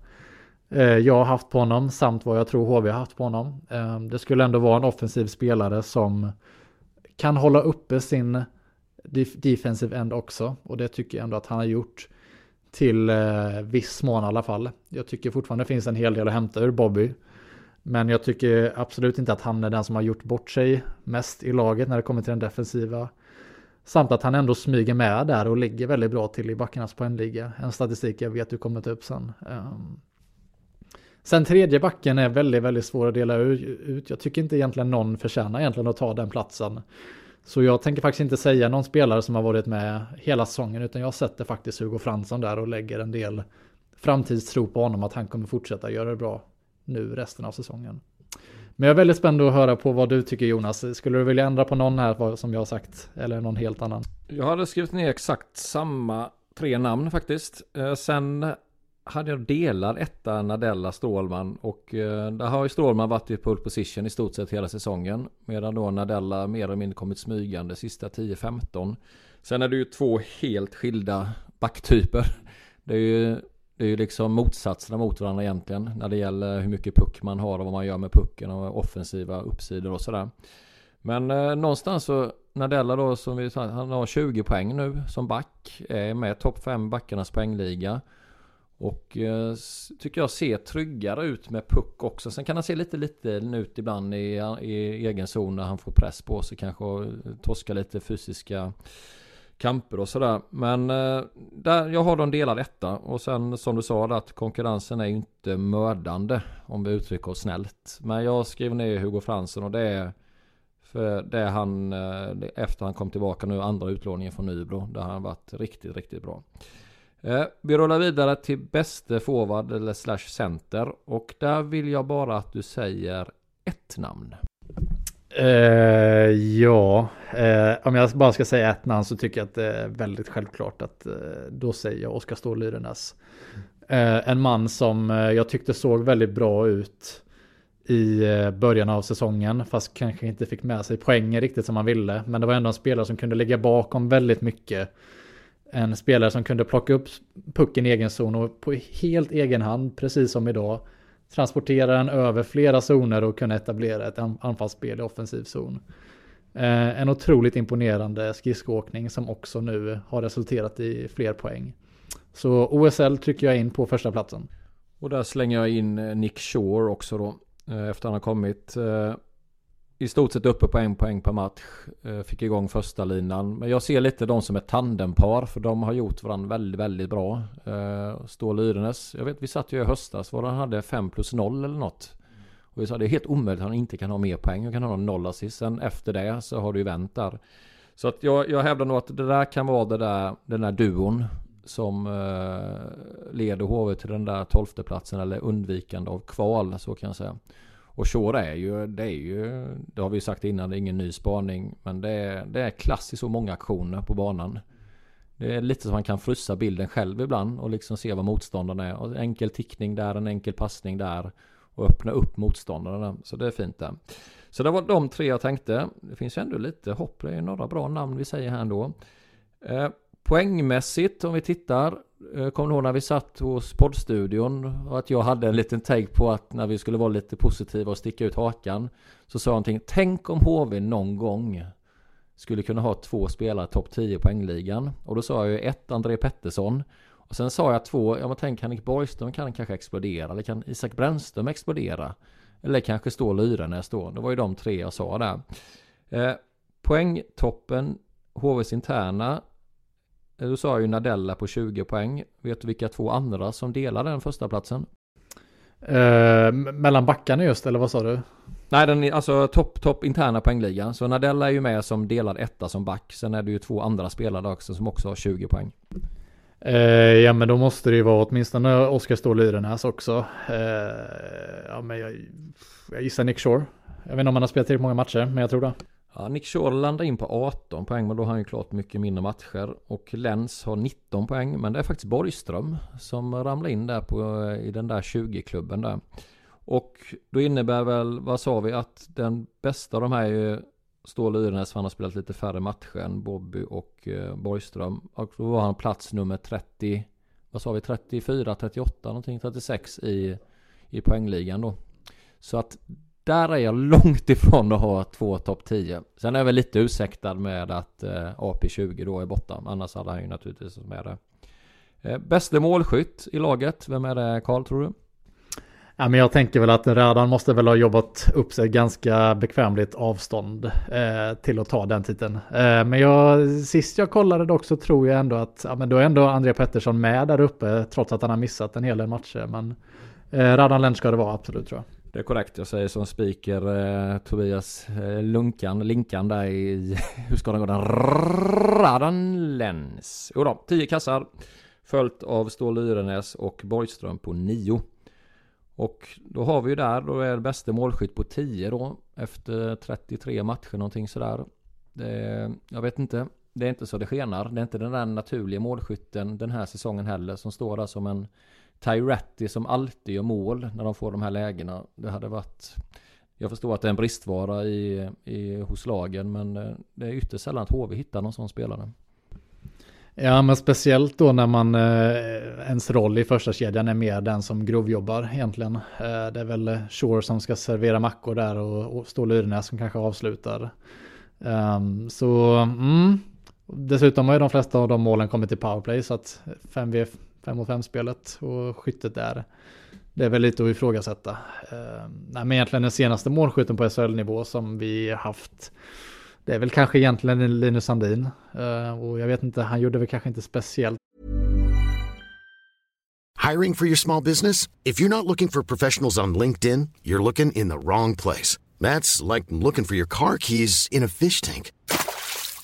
eh, jag har haft på honom samt vad jag tror HV har haft på honom. Eh, det skulle ändå vara en offensiv spelare som kan hålla uppe sin defensive end också. Och det tycker jag ändå att han har gjort till eh, viss mån i alla fall. Jag tycker fortfarande det finns en hel del att hämta ur Bobby. Men jag tycker absolut inte att han är den som har gjort bort sig mest i laget när det kommer till den defensiva. Samt att han ändå smyger med där och ligger väldigt bra till i backarnas poängliga. En statistik jag vet du kommer ta upp sen. Ehm. Sen tredje backen är väldigt, väldigt svår att dela ut. Jag tycker inte egentligen någon förtjänar egentligen att ta den platsen. Så jag tänker faktiskt inte säga någon spelare som har varit med hela säsongen utan jag sätter faktiskt Hugo Fransson där och lägger en del framtidstro på honom att han kommer fortsätta göra det bra nu resten av säsongen. Men jag är väldigt spänd att höra på vad du tycker Jonas. Skulle du vilja ändra på någon här som jag har sagt eller någon helt annan? Jag hade skrivit ner exakt samma tre namn faktiskt. Eh, sen hade jag delar etta Nadella Strålman och eh, där har ju Strålman varit i pole position i stort sett hela säsongen. Medan då Nadella mer eller mindre kommit smygande sista 10-15. Sen är det ju två helt skilda backtyper. Det är ju det är ju liksom motsatserna mot varandra egentligen när det gäller hur mycket puck man har och vad man gör med pucken och offensiva uppsidor och sådär. Men eh, någonstans så Nadella då som vi sa, han har 20 poäng nu som back. Är med topp 5 backarnas poängliga. Och eh, tycker jag ser tryggare ut med puck också. Sen kan han se lite liten ut ibland i, i egen zon när han får press på sig kanske och torska lite fysiska kamper och sådär. Men eh, där, jag har dem delad etta. Och sen som du sa att konkurrensen är ju inte mördande. Om vi uttrycker oss snällt. Men jag skriver ner Hugo Fransson och det är för det han eh, efter han kom tillbaka nu andra utlåningen från Nybro. Där han varit riktigt, riktigt bra. Eh, vi rullar vidare till bäste forward eller slash center. Och där vill jag bara att du säger ett namn. Uh, ja, uh, om jag bara ska säga ett namn så tycker jag att det är väldigt självklart att uh, då säger jag Oskar Ståhl Lyrenäs. en man som jag tyckte såg väldigt bra ut i början av säsongen, fast kanske inte fick med sig poängen riktigt som man ville. Men det var ändå en spelare som kunde ligga bakom väldigt mycket. En spelare som kunde plocka upp pucken i egen zon och på helt egen hand, precis som idag, transportera den över flera zoner och kunna etablera ett anfallsspel i offensiv zon. Eh, en otroligt imponerande skridskoåkning som också nu har resulterat i fler poäng. Så OSL trycker jag in på första platsen. Och där slänger jag in eh, Nick Shore också då. Eh, efter han har kommit eh, i stort sett uppe på en poäng per match. Eh, fick igång första linan. Men jag ser lite de som ett tandempar. För de har gjort varandra väldigt, väldigt bra. Eh, Stål Yrenes. Jag vet, vi satt ju i höstas. Var han hade 5 plus 0 eller något. Och vi sa det är helt omöjligt att han inte kan ha mer poäng. Han kan ha noll assist. Sen efter det så har det ju vänt där. Så att jag, jag hävdar nog att det där kan vara det där, den där duon. Som eh, leder HV till den där tolfte platsen eller undvikande av kval. Så kan jag säga. Och Shore är ju, det är ju, det har vi sagt innan, det är ingen ny spaning. Men det är, det är klassiskt så många aktioner på banan. Det är lite som man kan frysa bilden själv ibland och liksom se vad motståndarna är. Och enkel tickning där, en enkel passning där. Och öppna upp motståndarna. Så det är fint där. Så det var de tre jag tänkte. Det finns ju ändå lite hopp. Det är några bra namn vi säger här ändå. Eh, poängmässigt om vi tittar Eh, kommer du ihåg när vi satt hos poddstudion och att jag hade en liten take på att när vi skulle vara lite positiva och sticka ut hakan så sa jag någonting. Tänk om HV någon gång skulle kunna ha två spelare topp 10 poängligan. Och då sa jag ju ett André Pettersson. Och sen sa jag två, ja men tänk Henrik Borgström kan kanske explodera. Eller kan Isak Brännström explodera? Eller kanske stå Lyrenäs då. Det var ju de tre jag sa där. Eh, poängtoppen HVs interna. Du sa ju Nadella på 20 poäng. Vet du vilka två andra som delar den första platsen? Eh, mellan backarna just, eller vad sa du? Nej, den är alltså topp, topp interna poängligan. Så Nadella är ju med som delad etta som back. Sen är det ju två andra spelare också som också har 20 poäng. Eh, ja men då måste det ju vara åtminstone Oskar Ståhl Yrenäs också. Eh, ja men jag, jag gissar Nick Shore. Jag vet inte om han har spelat tillräckligt många matcher, men jag tror det. Ja, Nick Shore landar in på 18 poäng, men då har han ju klart mycket mindre matcher. Och Lens har 19 poäng, men det är faktiskt Borgström som ramlar in där på, eh, i den där 20-klubben där. Och då innebär väl, vad sa vi, att den bästa av de här är ju Ståhl Yrenäs, för han har spelat lite färre matcher än Bobby och eh, Borgström. Och då var han plats nummer 30, vad sa vi, 34, 38, någonting, 36 i, i poängligan då. Så att där är jag långt ifrån att ha två topp 10. Sen är jag väl lite ursäktad med att eh, AP20 då är borta. Annars hade han ju naturligtvis med det. Eh, bäste målskytt i laget, vem är det Karl tror du? Ja, men jag tänker väl att Radan måste väl ha jobbat upp sig ganska bekvämligt avstånd eh, till att ta den titeln. Eh, men jag, sist jag kollade dock så tror jag ändå att ja, men då är ändå André Pettersson med där uppe trots att han har missat en hel del matcher. Men eh, Radan Lentz ska det vara absolut tror jag. Det är korrekt, jag säger som speaker eh, Tobias eh, Lunkan, Linkan där i, hur ska den gå den? Radan Jodå, 10 kassar. Följt av Stål Yrenäs och Borgström på 9. Och då har vi ju där, då är det bästa målskytt på 10 då. Efter 33 matcher någonting sådär. Det, jag vet inte. Det är inte så det skenar. Det är inte den där naturliga målskytten den här säsongen heller som står där som en Tyretti som alltid gör mål när de får de här lägena. Det hade varit... Jag förstår att det är en bristvara i, i, hos lagen men eh, det är ytterst sällan att HV hittar någon sån spelare. Ja, men speciellt då när man eh, ens roll i första kedjan är mer den som grovjobbar egentligen. Eh, det är väl Shore som ska servera mackor där och, och Ståhl Yrenäs som kanske avslutar. Um, så mm. dessutom har ju de flesta av de målen kommit till powerplay så att 5v 5 mot 5 spelet och skyttet där. Det är väl lite att ifrågasätta. Uh, nej, men egentligen den senaste målskytten på SHL-nivå som vi haft det är väl kanske egentligen Linus Sandin. Uh, och jag vet inte, han gjorde väl kanske inte speciellt. Hiring for your small business? If you're not looking for professionals on LinkedIn, you're looking in the wrong place. That's like looking for your car keys in a fish tank.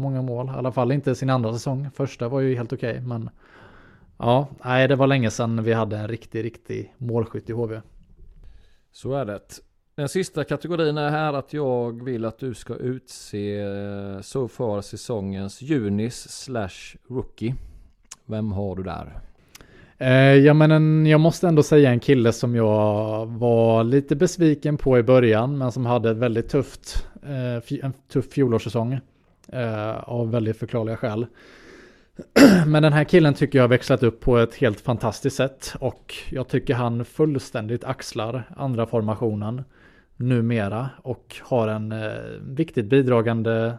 Många mål, i alla fall inte sin andra säsong. Första var ju helt okej, okay, men ja, nej, det var länge sedan vi hade en riktig, riktig målskytt i HV. Så är det. Den sista kategorin är här att jag vill att du ska utse så far säsongens Junis slash Rookie. Vem har du där? Eh, ja men en, jag måste ändå säga en kille som jag var lite besviken på i början men som hade ett väldigt tufft, eh, en tuff fjolårssäsong. Eh, av väldigt förklarliga skäl. Men den här killen tycker jag har växlat upp på ett helt fantastiskt sätt och jag tycker han fullständigt axlar andra formationen numera och har en eh, viktigt bidragande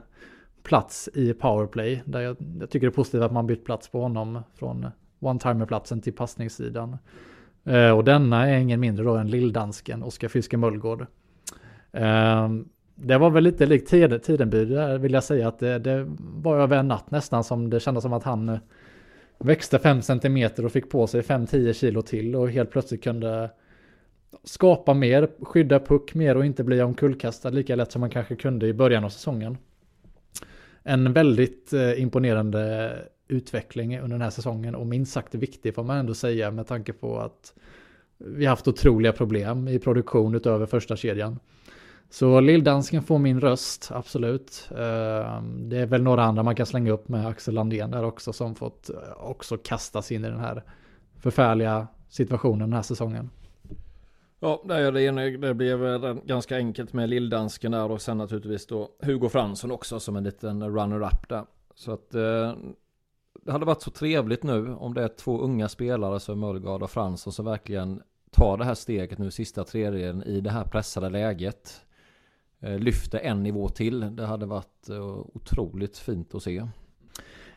plats i powerplay där jag, jag, tycker det är positivt att man bytt plats på honom från one-timer-platsen till passningssidan. Eh, och denna är ingen mindre då än lilldansken Oskar Fiske Mullgård. Eh, det var väl lite likt Tidenby där vill jag säga att det, det, var över en natt nästan som det kändes som att han eh, växte 5 cm och fick på sig 5-10 kilo till och helt plötsligt kunde skapa mer, skydda puck mer och inte bli omkullkastad lika lätt som man kanske kunde i början av säsongen. En väldigt eh, imponerande utveckling under den här säsongen och minst sagt viktig får man ändå säga med tanke på att vi haft otroliga problem i produktion utöver första kedjan. Så Lilldansken får min röst, absolut. Ehm, det är väl några andra man kan slänga upp med Axel Landén där också som fått eh, också kastas in i den här förfärliga situationen den här säsongen. Ja, det, det, det blev ganska enkelt med Lilldansken där och sen naturligtvis då Hugo Fransson också som en liten runner-up där. Så att eh, det hade varit så trevligt nu om det är två unga spelare som Mullgard och Fransson som verkligen tar det här steget nu sista tredjedelen i det här pressade läget. Eh, lyfte en nivå till. Det hade varit eh, otroligt fint att se.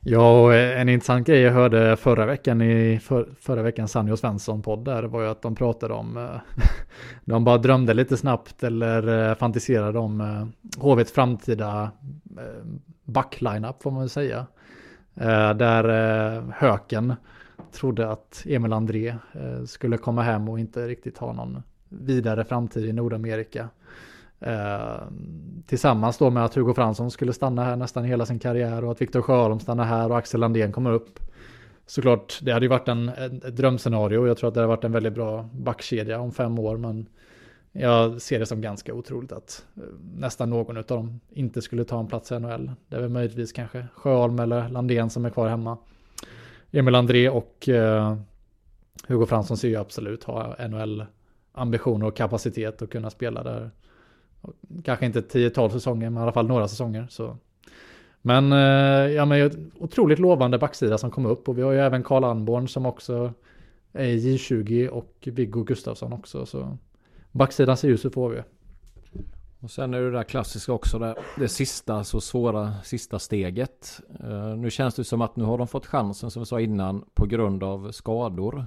Ja, och eh, en intressant grej jag hörde förra veckan i för, förra veckans Sanny och Svensson-podd där var ju att de pratade om, de bara drömde lite snabbt eller fantiserade om HVs framtida backline-up får man väl säga. Där Höken trodde att Emil André skulle komma hem och inte riktigt ha någon vidare framtid i Nordamerika. Eh, tillsammans då med att Hugo Fransson skulle stanna här nästan hela sin karriär och att Viktor Sjöholm stannar här och Axel Landén kommer upp. Såklart, det hade ju varit en, ett drömscenario. Jag tror att det hade varit en väldigt bra backkedja om fem år, men jag ser det som ganska otroligt att eh, nästan någon av dem inte skulle ta en plats i NHL. Det är väl möjligtvis kanske Sjöholm eller Landén som är kvar hemma. Emil André och eh, Hugo Fransson ser ju absolut ha NHL-ambitioner och kapacitet att kunna spela där Kanske inte 10-12 säsonger, men i alla fall några säsonger. Så. Men, eh, ja, men otroligt lovande backsida som kom upp och vi har ju även Karl Anborn som också är i J20 och Viggo Gustafsson också. Så backsidan ser ljus ut får vi. Och sen är det där klassiska också, det, det sista så svåra sista steget. Uh, nu känns det som att nu har de fått chansen som vi sa innan på grund av skador.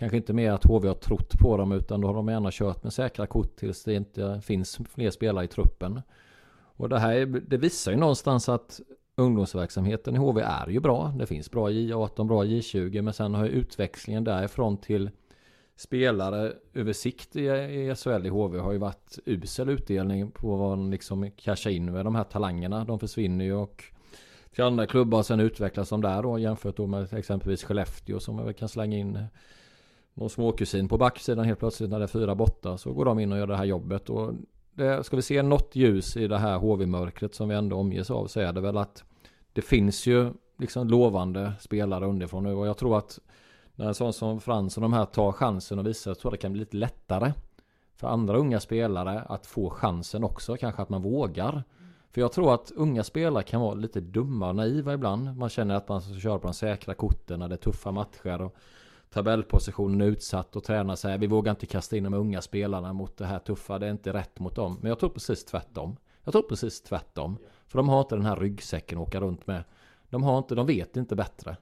Kanske inte mer att HV har trott på dem utan då har de gärna kört med säkra kort tills det inte finns fler spelare i truppen. Och det här det visar ju någonstans att ungdomsverksamheten i HV är ju bra. Det finns bra J18, bra J20 men sen har ju utväxlingen därifrån till spelare över sikt i, i SHL i HV har ju varit usel utdelning på vad man liksom cashar in med de här talangerna. De försvinner ju och till andra klubbar sen utvecklas de där då jämfört då med exempelvis Skellefteå som man kan slänga in någon småkusin på backsidan helt plötsligt när det är fyra borta så går de in och gör det här jobbet. Och det, ska vi se något ljus i det här HV-mörkret som vi ändå omges av så är det väl att det finns ju liksom lovande spelare underifrån nu och jag tror att när en sån som Frans och de här tar chansen och visar, jag tror det kan bli lite lättare för andra unga spelare att få chansen också, kanske att man vågar. För jag tror att unga spelare kan vara lite dumma och naiva ibland. Man känner att man ska köra på de säkra korten när det är tuffa matcher. Och tabellpositionen utsatt och tränar säger vi vågar inte kasta in de unga spelarna mot det här tuffa. Det är inte rätt mot dem. Men jag tror precis tvärtom. Jag tror precis tvärtom. För de har inte den här ryggsäcken att åka runt med. De har inte, de vet inte bättre.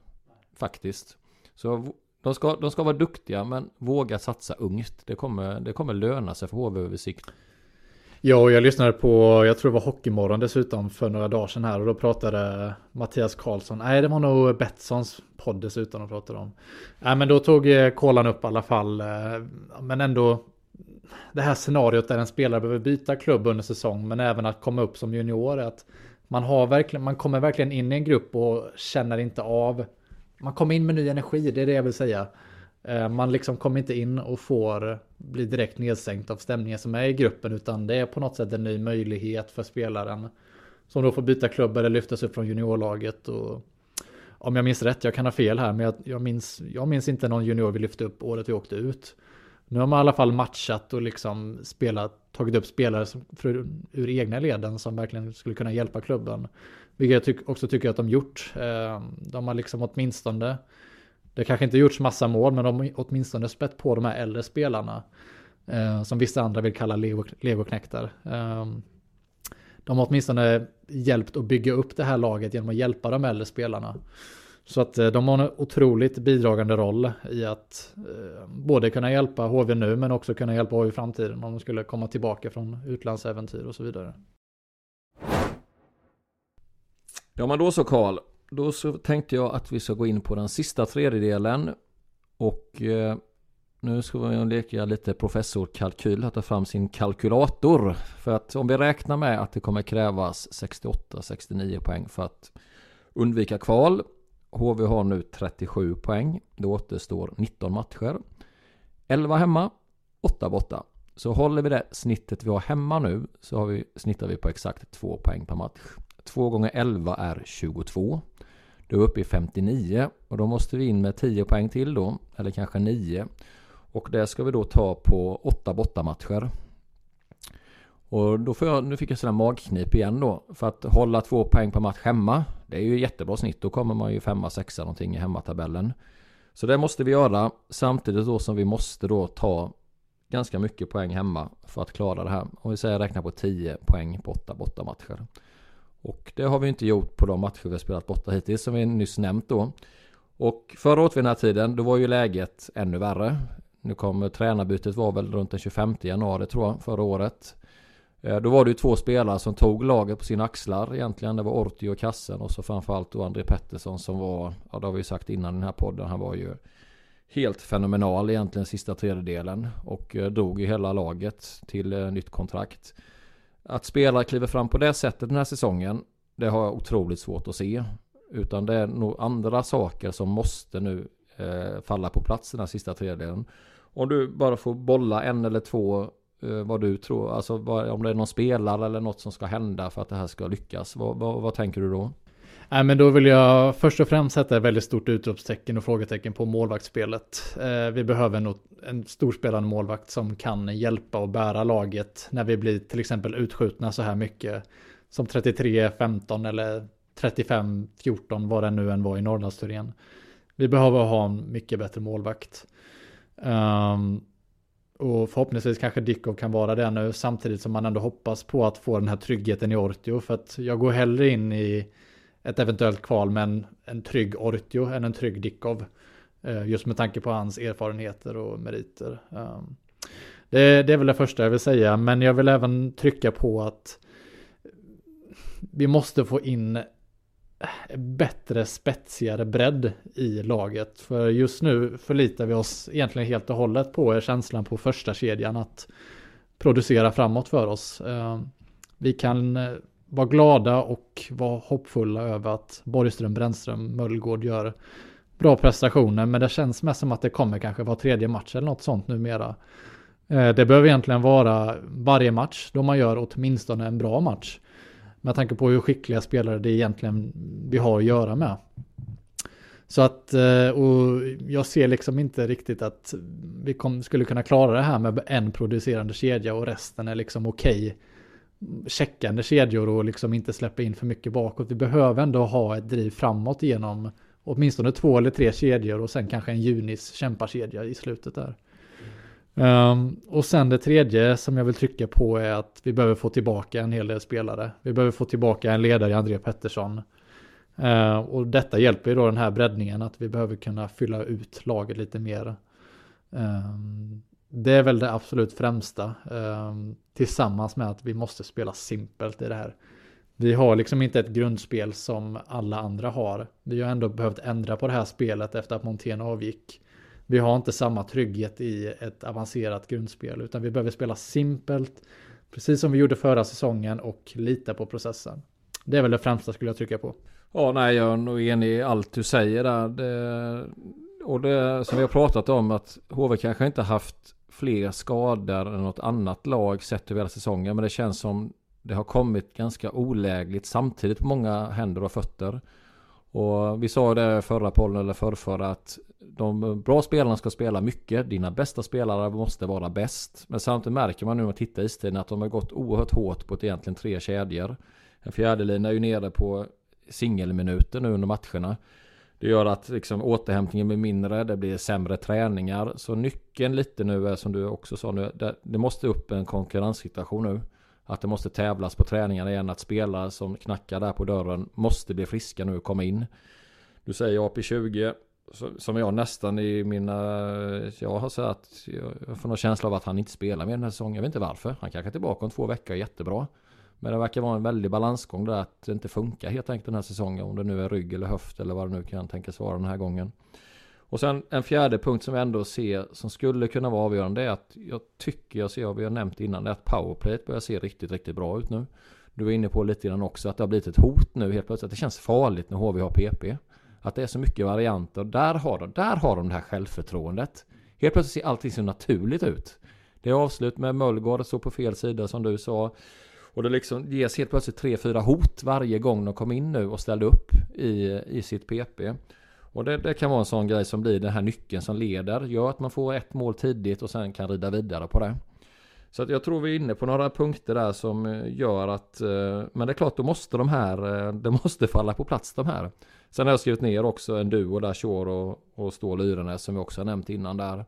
Faktiskt. Så de ska, de ska vara duktiga men våga satsa ungt. Det kommer, det kommer löna sig för HV över sikt. Ja, och jag lyssnade på, jag tror det var Hockeymorgon dessutom för några dagar sedan här och då pratade Mattias Karlsson, nej det var nog Betssons podd dessutom de pratade om. Nej men då tog eh, Kolan upp i alla fall, eh, men ändå det här scenariot där en spelare behöver byta klubb under säsong men även att komma upp som junior. Att man, har verkligen, man kommer verkligen in i en grupp och känner inte av, man kommer in med ny energi, det är det jag vill säga. Eh, man liksom kommer inte in och får bli direkt nedsänkt av stämningen som är i gruppen utan det är på något sätt en ny möjlighet för spelaren som då får byta klubb eller lyftas upp från juniorlaget. Och om jag minns rätt, jag kan ha fel här, men jag, jag, minns, jag minns inte någon junior vi lyfte upp året vi åkte ut. Nu har man i alla fall matchat och liksom spelat, tagit upp spelare som, för, ur egna leden som verkligen skulle kunna hjälpa klubben. Vilket jag tyck, också tycker att de gjort. Eh, de har liksom åtminstone det kanske inte gjorts massa mål, men de har åtminstone spett på de här äldre spelarna. Eh, som vissa andra vill kalla legoknektar. Eh, de har åtminstone hjälpt att bygga upp det här laget genom att hjälpa de äldre spelarna. Så att eh, de har en otroligt bidragande roll i att eh, både kunna hjälpa HV nu men också kunna hjälpa HV i framtiden om de skulle komma tillbaka från utlandsäventyr och så vidare. Ja men då så Karl, då så tänkte jag att vi ska gå in på den sista tredjedelen. Och eh, nu ska vi leka lite professorkalkyl, att ta fram sin kalkylator. För att om vi räknar med att det kommer krävas 68-69 poäng för att undvika kval. HV har nu 37 poäng. Det återstår 19 matcher. 11 hemma, 8 borta. Så håller vi det snittet vi har hemma nu så har vi, snittar vi på exakt 2 poäng per match. 2 gånger 11 är 22. Då är vi uppe i 59 och då måste vi in med 10 poäng till då, eller kanske 9. Och det ska vi då ta på 8 bortamatcher. Och då får jag, nu fick jag sådär magknip igen då. För att hålla två poäng per match hemma. Det är ju jättebra snitt. Då kommer man ju femma, sexa någonting i hemmatabellen. Så det måste vi göra. Samtidigt då som vi måste då ta ganska mycket poäng hemma för att klara det här. Om vi säger räkna på 10 poäng på 8 bortamatcher. Och det har vi inte gjort på de matcher vi har spelat borta hittills som vi nyss nämnt då. Och förra året vid den här tiden då var ju läget ännu värre. Nu kommer tränarbytet var väl runt den 25 januari tror jag förra året. Eh, då var det ju två spelare som tog laget på sina axlar egentligen. Det var Orti och Kassen och så framförallt då André Pettersson som var, ja det har vi ju sagt innan den här podden, han var ju helt fenomenal egentligen sista tredjedelen och eh, drog ju hela laget till eh, nytt kontrakt. Att spelare kliver fram på det sättet den här säsongen, det har jag otroligt svårt att se. Utan det är nog andra saker som måste nu eh, falla på plats den här sista tredjedelen. Om du bara får bolla en eller två Eh, vad du tror, alltså om det är någon spelare eller något som ska hända för att det här ska lyckas. Vad, vad, vad tänker du då? Nej, men då vill jag först och främst sätta ett väldigt stort utropstecken och frågetecken på målvaktsspelet. Eh, vi behöver nog en storspelande målvakt som kan hjälpa och bära laget när vi blir till exempel utskjutna så här mycket som 33-15 eller 35-14 vad det nu än var i Norrlandsturnén. Vi behöver ha en mycket bättre målvakt. Um, och förhoppningsvis kanske Dickov kan vara det nu samtidigt som man ändå hoppas på att få den här tryggheten i Ortio. För att jag går hellre in i ett eventuellt kval med en, en trygg Ortio än en trygg Dickov. Eh, just med tanke på hans erfarenheter och meriter. Ehm, det, det är väl det första jag vill säga, men jag vill även trycka på att vi måste få in bättre, spetsigare bredd i laget. För just nu förlitar vi oss egentligen helt och hållet på känslan på första kedjan att producera framåt för oss. Ehm, vi kan eh, var glada och var hoppfulla över att Borgström, Brännström, Möllgård gör bra prestationer. Men det känns mest som att det kommer kanske var tredje match eller något sånt numera. Eh, det behöver egentligen vara varje match då man gör åtminstone en bra match. Med tanke på hur skickliga spelare det egentligen vi har att göra med. Så att, eh, och jag ser liksom inte riktigt att vi kom, skulle kunna klara det här med en producerande kedja och resten är liksom okej checkande kedjor och liksom inte släppa in för mycket bakåt. Vi behöver ändå ha ett driv framåt genom åtminstone två eller tre kedjor och sen kanske en Junis kämpakedja i slutet där. Um, och sen det tredje som jag vill trycka på är att vi behöver få tillbaka en hel del spelare. Vi behöver få tillbaka en ledare i André Pettersson. Uh, och detta hjälper ju då den här breddningen att vi behöver kunna fylla ut laget lite mer. Um, det är väl det absolut främsta. Ehm, tillsammans med att vi måste spela simpelt i det här. Vi har liksom inte ett grundspel som alla andra har. Vi har ändå behövt ändra på det här spelet efter att Montén avgick vi har inte samma trygghet i ett avancerat grundspel utan vi behöver spela simpelt precis som vi gjorde förra säsongen och lita på processen. Det är väl det främsta skulle jag trycka på. Ja, nej, jag är nog enig i allt du säger där. Det, och det som vi har pratat om att HV kanske inte haft fler skador än något annat lag sett över hela säsongen. Men det känns som det har kommit ganska olägligt samtidigt på många händer och fötter. Och vi sa det förra pollen eller förrförra att de bra spelarna ska spela mycket. Dina bästa spelare måste vara bäst. Men samtidigt märker man nu när man tittar i istiden att de har gått oerhört hårt på ett egentligen tre kedjor. En fjärdelina är ju nere på singelminuter nu under matcherna. Det gör att liksom återhämtningen blir mindre, det blir sämre träningar. Så nyckeln lite nu är som du också sa nu, det, det måste upp en konkurrenssituation nu. Att det måste tävlas på träningarna igen, att spelare som knackar där på dörren måste bli friska nu och komma in. Du säger AP20, som jag nästan i mina, eh, jag har sett, jag får någon känsla av att han inte spelar mer den här säsongen. Jag vet inte varför. Han kanske är tillbaka om två veckor, jättebra. Men det verkar vara en väldig balansgång där att det inte funkar helt enkelt den här säsongen. Om det nu är rygg eller höft eller vad det nu kan tänkas vara den här gången. Och sen en fjärde punkt som vi ändå ser som skulle kunna vara avgörande är att jag tycker jag ser, och vi har nämnt innan, det är att powerplayet börjar se riktigt, riktigt bra ut nu. Du var inne på lite grann också att det har blivit ett hot nu helt plötsligt. Det känns farligt när HV har PP. Att det är så mycket varianter. Där har de, där har de det här självförtroendet. helt plötsligt ser allting så naturligt ut. Det är avslut med Möllgård så på fel sida som du sa. Och liksom, det liksom ges helt plötsligt tre, fyra hot varje gång de kom in nu och ställde upp i, i sitt PP. Och det, det, kan vara en sån grej som blir den här nyckeln som leder, gör att man får ett mål tidigt och sen kan rida vidare på det. Så att jag tror vi är inne på några punkter där som eh, gör att, eh, men det är klart då måste de här, eh, det måste falla på plats de här. Sen har jag skrivit ner också en duo där, Shore och, och Stål Yrenäs som vi också har nämnt innan där.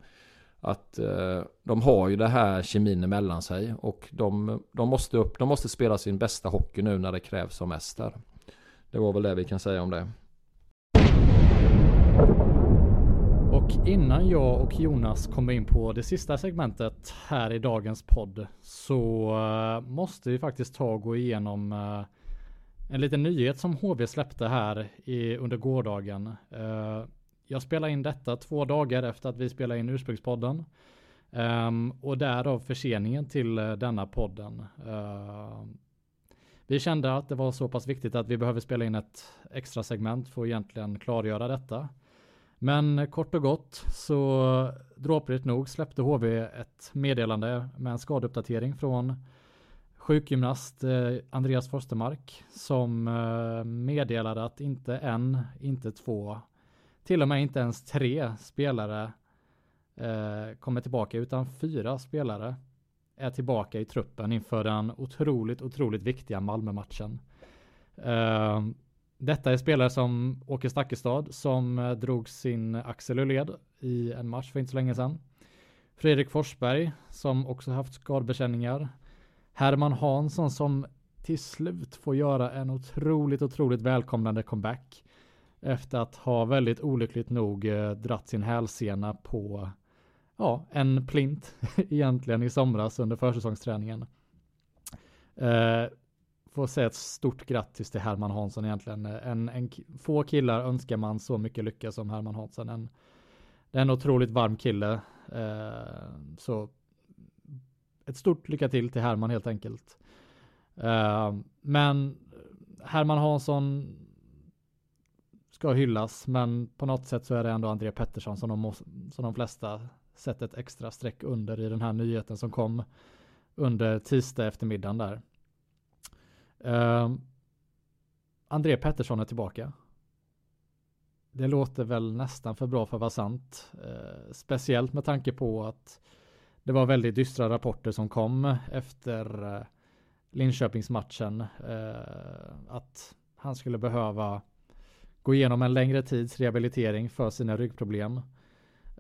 Att eh, de har ju det här kemin emellan sig och de, de, måste upp, de måste spela sin bästa hockey nu när det krävs som mest där. Det var väl det vi kan säga om det. Och innan jag och Jonas kommer in på det sista segmentet här i dagens podd så eh, måste vi faktiskt ta och gå igenom eh, en liten nyhet som HV släppte här i, under gårdagen. Eh, jag spelar in detta två dagar efter att vi spelade in ursprungspodden. Um, och därav förseningen till eh, denna podden. Ehm, vi kände att det var så pass viktigt att vi behöver spela in ett extra segment för att egentligen klargöra detta. Men kort och gott så dråpligt nog släppte HV ett meddelande med en skadeuppdatering från sjukgymnast eh, Andreas Forstermark som eh, meddelade att inte en, inte två, till och med inte ens tre spelare eh, kommer tillbaka utan fyra spelare är tillbaka i truppen inför den otroligt, otroligt viktiga Malmö-matchen. Ehm, detta är spelare som Åke Stakkestad som eh, drog sin axel ur led i en match för inte så länge sedan. Fredrik Forsberg som också haft skadebekänningar. Herman Hansson som till slut får göra en otroligt, otroligt välkomnande comeback. Efter att ha väldigt olyckligt nog eh, dratt sin hälsena på ja, en plint egentligen i somras under försäsongsträningen. Eh, får säga ett stort grattis till Herman Hansson egentligen. En, en, få killar önskar man så mycket lycka som Herman Hansson. En, det är en otroligt varm kille. Eh, så ett stort lycka till till Herman helt enkelt. Eh, men Herman Hansson ska hyllas, men på något sätt så är det ändå André Pettersson som de, som de flesta sett ett extra streck under i den här nyheten som kom under tisdag eftermiddagen där. Uh, André Pettersson är tillbaka. Det låter väl nästan för bra för att vara sant. Uh, speciellt med tanke på att det var väldigt dystra rapporter som kom efter uh, Linköpingsmatchen. Uh, att han skulle behöva gå igenom en längre tids rehabilitering för sina ryggproblem.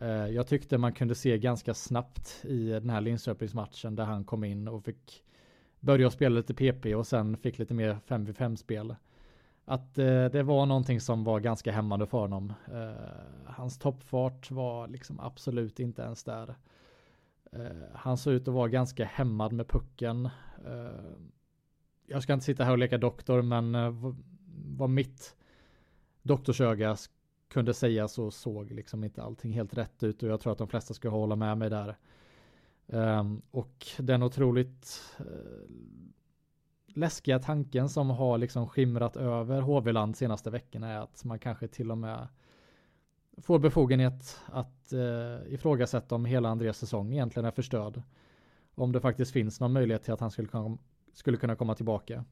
Eh, jag tyckte man kunde se ganska snabbt i den här Linköpingsmatchen där han kom in och fick börja spela lite PP och sen fick lite mer 5v5 spel. Att eh, det var någonting som var ganska hämmande för honom. Eh, hans toppfart var liksom absolut inte ens där. Han såg ut att vara ganska hämmad med pucken. Jag ska inte sitta här och leka doktor men vad mitt doktorsöga kunde säga så såg liksom inte allting helt rätt ut och jag tror att de flesta skulle hålla med mig där. Um, och den otroligt uh, läskiga tanken som har liksom skimrat över HV-land senaste veckorna är att man kanske till och med får befogenhet att uh, ifrågasätta om hela Andreas säsong egentligen är förstörd. Om det faktiskt finns någon möjlighet till att han skulle kom, skulle kunna komma tillbaka.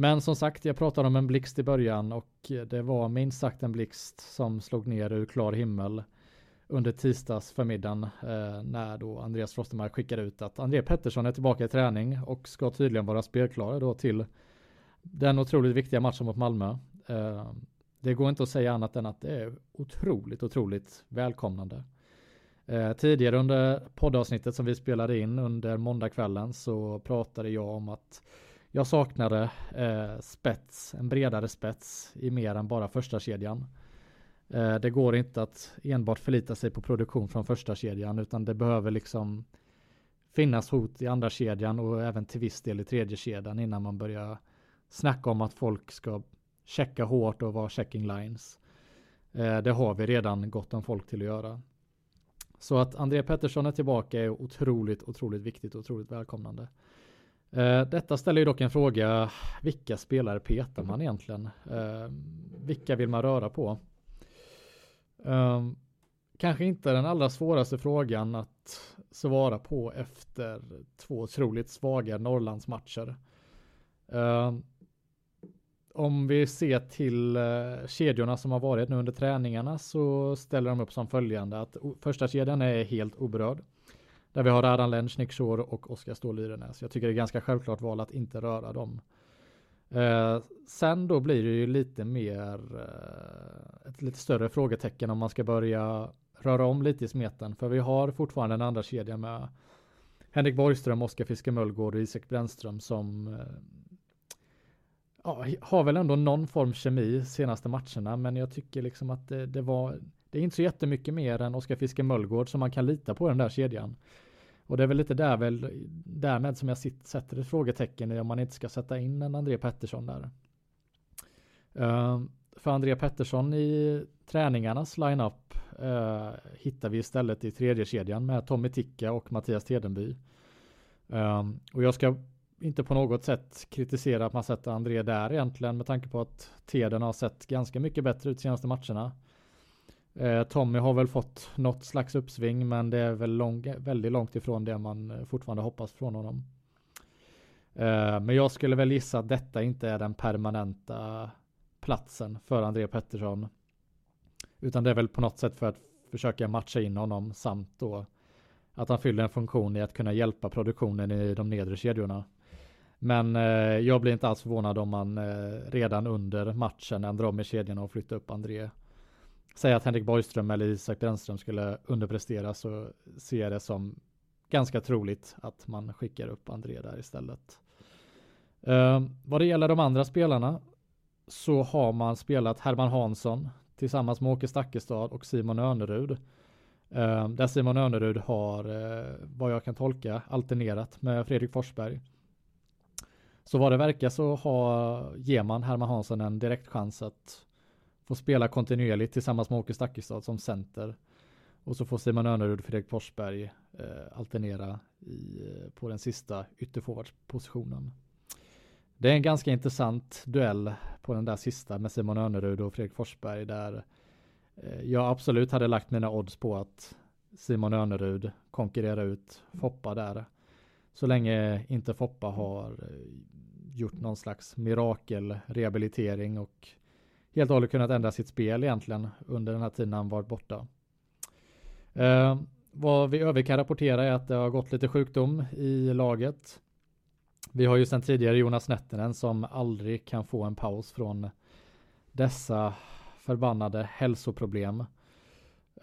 Men som sagt, jag pratade om en blixt i början och det var minst sagt en blixt som slog ner ur klar himmel under tisdags förmiddagen eh, när då Andreas Frostemark skickade ut att André Pettersson är tillbaka i träning och ska tydligen vara spelklar då till den otroligt viktiga matchen mot Malmö. Eh, det går inte att säga annat än att det är otroligt, otroligt välkomnande. Eh, tidigare under poddavsnittet som vi spelade in under måndagskvällen så pratade jag om att jag saknade eh, spets, en bredare spets i mer än bara första kedjan. Eh, det går inte att enbart förlita sig på produktion från första kedjan utan det behöver liksom finnas hot i andra kedjan och även till viss del i tredje kedjan innan man börjar snacka om att folk ska checka hårt och vara checking lines. Eh, det har vi redan gott om folk till att göra. Så att André Pettersson är tillbaka är otroligt, otroligt viktigt och otroligt välkomnande. Eh, detta ställer ju dock en fråga, vilka spelare petar man egentligen? Vilka vill man röra på? Um, kanske inte den allra svåraste frågan att svara på efter två otroligt svaga Norrlandsmatcher. Uh, om vi ser till uh, kedjorna som har varit nu under träningarna så ställer de upp som följande att första kedjan är helt oberörd. Där vi har Radan Lenc, Nick Shore och Oskar Ståhl Lyrenäs. Jag tycker det är ganska självklart val att inte röra dem. Eh, sen då blir det ju lite mer eh, ett lite större frågetecken om man ska börja röra om lite i smeten. För vi har fortfarande en andra kedja med Henrik Borgström, Oskar Fiske Möllgård och Isak Brännström som eh, ja, har väl ändå någon form kemi senaste matcherna. Men jag tycker liksom att det, det var det är inte så jättemycket mer än Oskar Fiske Möllgård som man kan lita på i den där kedjan. Och det är väl lite där väl, därmed som jag sitt, sätter ett frågetecken i om man inte ska sätta in en André Pettersson där. Uh, för André Pettersson i träningarnas line-up uh, hittar vi istället i tredje kedjan med Tommy Ticka och Mattias Tedenby. Uh, och jag ska inte på något sätt kritisera att man sätter André där egentligen med tanke på att Teden har sett ganska mycket bättre ut de senaste matcherna. Eh, Tommy har väl fått något slags uppsving men det är väl lång, väldigt långt ifrån det man eh, fortfarande hoppas från honom. Eh, men jag skulle väl gissa att detta inte är den permanenta platsen för André Pettersson. Utan det är väl på något sätt för att försöka matcha in honom samt då att han fyller en funktion i att kunna hjälpa produktionen i de nedre kedjorna. Men jag blir inte alls förvånad om man redan under matchen ändrar om i kedjorna och flyttar upp André säga att Henrik Borgström eller Isak Brännström skulle underprestera så ser jag det som ganska troligt att man skickar upp André där istället. Eh, vad det gäller de andra spelarna så har man spelat Herman Hansson tillsammans med Åke Stakkestad och Simon Önerud. Eh, där Simon Önerud har, eh, vad jag kan tolka, alternerat med Fredrik Forsberg. Så vad det verkar så har, ger man Herman Hansson en direkt chans att får spela kontinuerligt tillsammans med Åke Stakkestad som center. Och så får Simon Önerud och Fredrik Forsberg eh, alternera i, eh, på den sista ytterforwardspositionen. Det är en ganska intressant duell på den där sista med Simon Önerud och Fredrik Forsberg där eh, jag absolut hade lagt mina odds på att Simon Önerud konkurrerar ut Foppa där. Så länge inte Foppa har eh, gjort någon slags mirakelrehabilitering och helt och hållet kunnat ändra sitt spel egentligen under den här tiden han varit borta. Eh, vad vi övrigt kan rapportera är att det har gått lite sjukdom i laget. Vi har ju sedan tidigare Jonas Nettinen som aldrig kan få en paus från dessa förbannade hälsoproblem.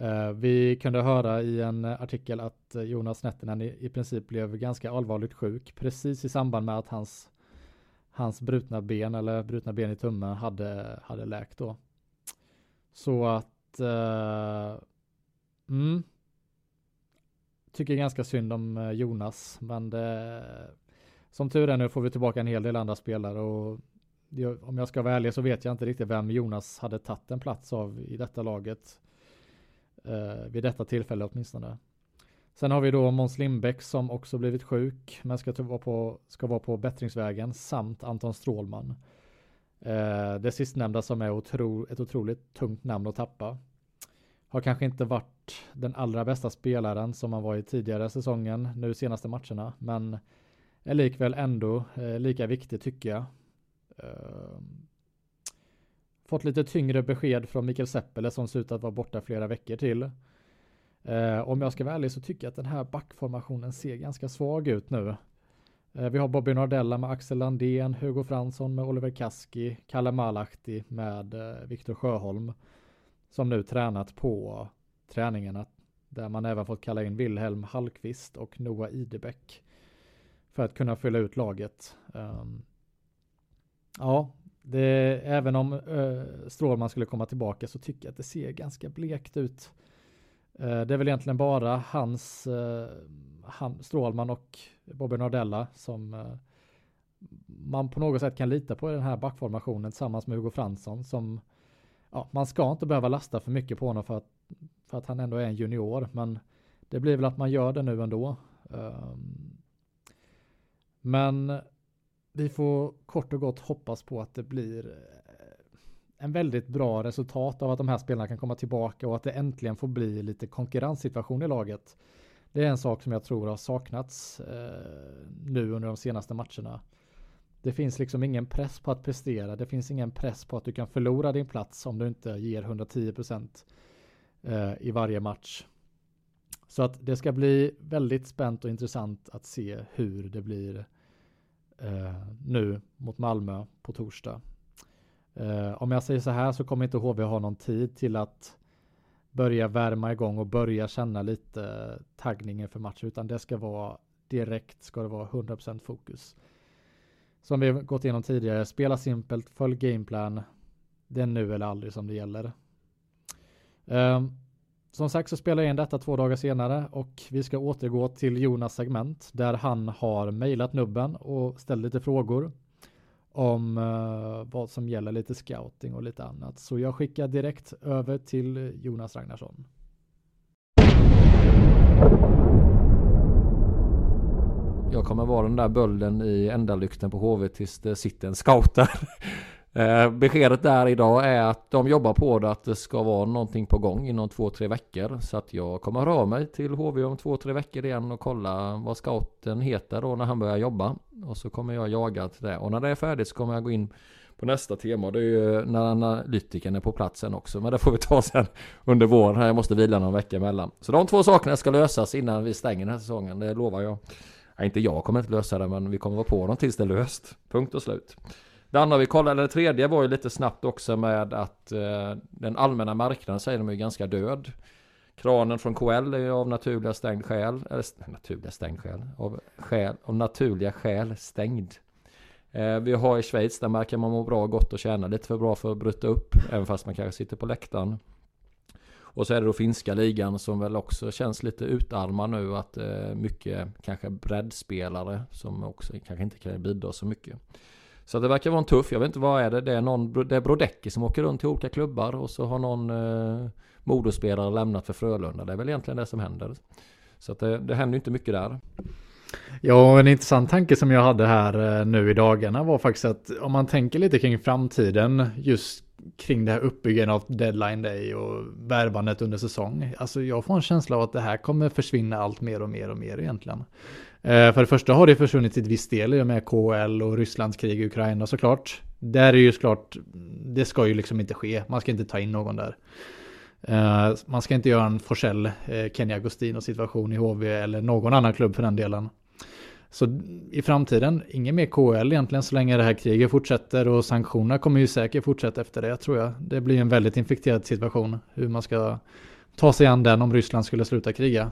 Eh, vi kunde höra i en artikel att Jonas Nettinen i, i princip blev ganska allvarligt sjuk precis i samband med att hans hans brutna ben eller brutna ben i tummen hade, hade läkt då. Så att Eh, mm, tycker ganska synd om eh, Jonas, men det, som tur är nu får vi tillbaka en hel del andra spelare och om jag ska vara ärlig så vet jag inte riktigt vem Jonas hade tagit en plats av i detta laget. Eh, vid detta tillfälle åtminstone. Sen har vi då Måns Lindbäck som också blivit sjuk men ska vara på, ska vara på bättringsvägen samt Anton Strålman. Eh, det sistnämnda som är otro, ett otroligt tungt namn att tappa. Har kanske inte varit den allra bästa spelaren som han var i tidigare säsongen, nu senaste matcherna, men är likväl ändå eh, lika viktig tycker jag. Eh, fått lite tyngre besked från Mikael Seppele som ser ut att vara borta flera veckor till. Eh, om jag ska vara ärlig så tycker jag att den här backformationen ser ganska svag ut nu. Eh, vi har Bobby Nordella med Axel Landén, Hugo Fransson med Oliver Kaski, Kalle Malahti med eh, Viktor Sjöholm som nu tränat på träningarna där man även fått kalla in Wilhelm Hallqvist och Noah Idebäck för att kunna fylla ut laget. Um, ja, det, även om uh, Strålman skulle komma tillbaka så tycker jag att det ser ganska blekt ut Eh, Eh, det är väl egentligen bara hans, eh, han, Strålman och Bobby Nordella som eh, man på något sätt kan lita på i den här backformationen tillsammans med Hugo Fransson som ja, man ska inte behöva lasta för mycket på honom för att, för att han ändå är en junior men det blir väl att man gör det nu ändå. Ehm, men vi får kort och gott hoppas på att det blir en väldigt bra resultat av att de här spelarna kan komma tillbaka och att det äntligen får bli lite konkurrenssituation i laget. Det är en sak som jag tror har saknats eh, nu under de senaste matcherna. Det finns liksom ingen press på att prestera. Det finns ingen press på att du kan förlora din plats om du inte ger 110% eh, i varje match. Så att det ska bli väldigt spänt och intressant att se hur det blir eh, nu mot Malmö på torsdag. Eh, om jag säger så här så kommer inte HV ha någon tid till att börja värma igång och börja känna lite taggningen för matchen utan det ska vara direkt ska det vara 100% fokus. Som vi gått igenom tidigare, spela simpelt, följ gameplan. Det är nu eller aldrig som det gäller. Um, som sagt så spelar jag in detta två dagar senare och vi ska återgå till Jonas segment där han har mejlat nubben och ställt lite frågor om uh, vad som gäller lite scouting och lite annat. Så jag skickar direkt över till Jonas Ragnarsson. Jag kommer vara den där bölden i ändalykten på HV tills det sitter en scout där. Eh, beskedet där idag är att de jobbar på det att det ska vara någonting på gång inom två, tre veckor. Så att jag kommer höra av mig till HV om två, tre veckor igen och kolla vad scouten heter då när han börjar jobba. Och så kommer jag jaga till det. Och när det är färdigt så kommer jag gå in på nästa tema. Det är ju när analytiken är på platsen också. Men det får vi ta sen under våren. Jag måste vila någon vecka emellan. Så de två sakerna ska lösas innan vi stänger den här säsongen. Det lovar jag. Ja, inte jag kommer inte lösa det men vi kommer vara på dem tills det är löst. Punkt och slut. Det andra vi kollade, eller det tredje var ju lite snabbt också med att eh, den allmänna marknaden säger de är ganska död. Kranen från KL är ju av naturliga stängd skäl, eller naturliga stängd skäl, av, skäl, av naturliga skäl stängd. Eh, vi har i Schweiz, där märker man må bra, gott och tjäna lite för bra för att bryta upp, även fast man kanske sitter på läktaren. Och så är det då finska ligan som väl också känns lite utarmad nu, att eh, mycket kanske breddspelare som också kanske inte kan bidra så mycket. Så det verkar vara en tuff, jag vet inte vad är det, det är någon, det är Brodecki som åker runt till olika klubbar och så har någon eh, Modospelare lämnat för Frölunda. Det är väl egentligen det som händer. Så att det, det händer inte mycket där. Ja, en intressant tanke som jag hade här eh, nu i dagarna var faktiskt att om man tänker lite kring framtiden just kring det här uppbyggandet av deadline day och värvandet under säsong. Alltså jag får en känsla av att det här kommer försvinna allt mer och mer och mer egentligen. Eh, för det första har det försvunnit till viss del i och med KL och Rysslands krig i Ukraina såklart. Där är ju såklart, det ska ju liksom inte ske. Man ska inte ta in någon där. Eh, man ska inte göra en Forsell, eh, Kenny Agostino situation i HV eller någon annan klubb för den delen. Så i framtiden, ingen mer KL egentligen så länge det här kriget fortsätter och sanktionerna kommer ju säkert fortsätta efter det tror jag. Det blir en väldigt infekterad situation hur man ska ta sig an den om Ryssland skulle sluta kriga.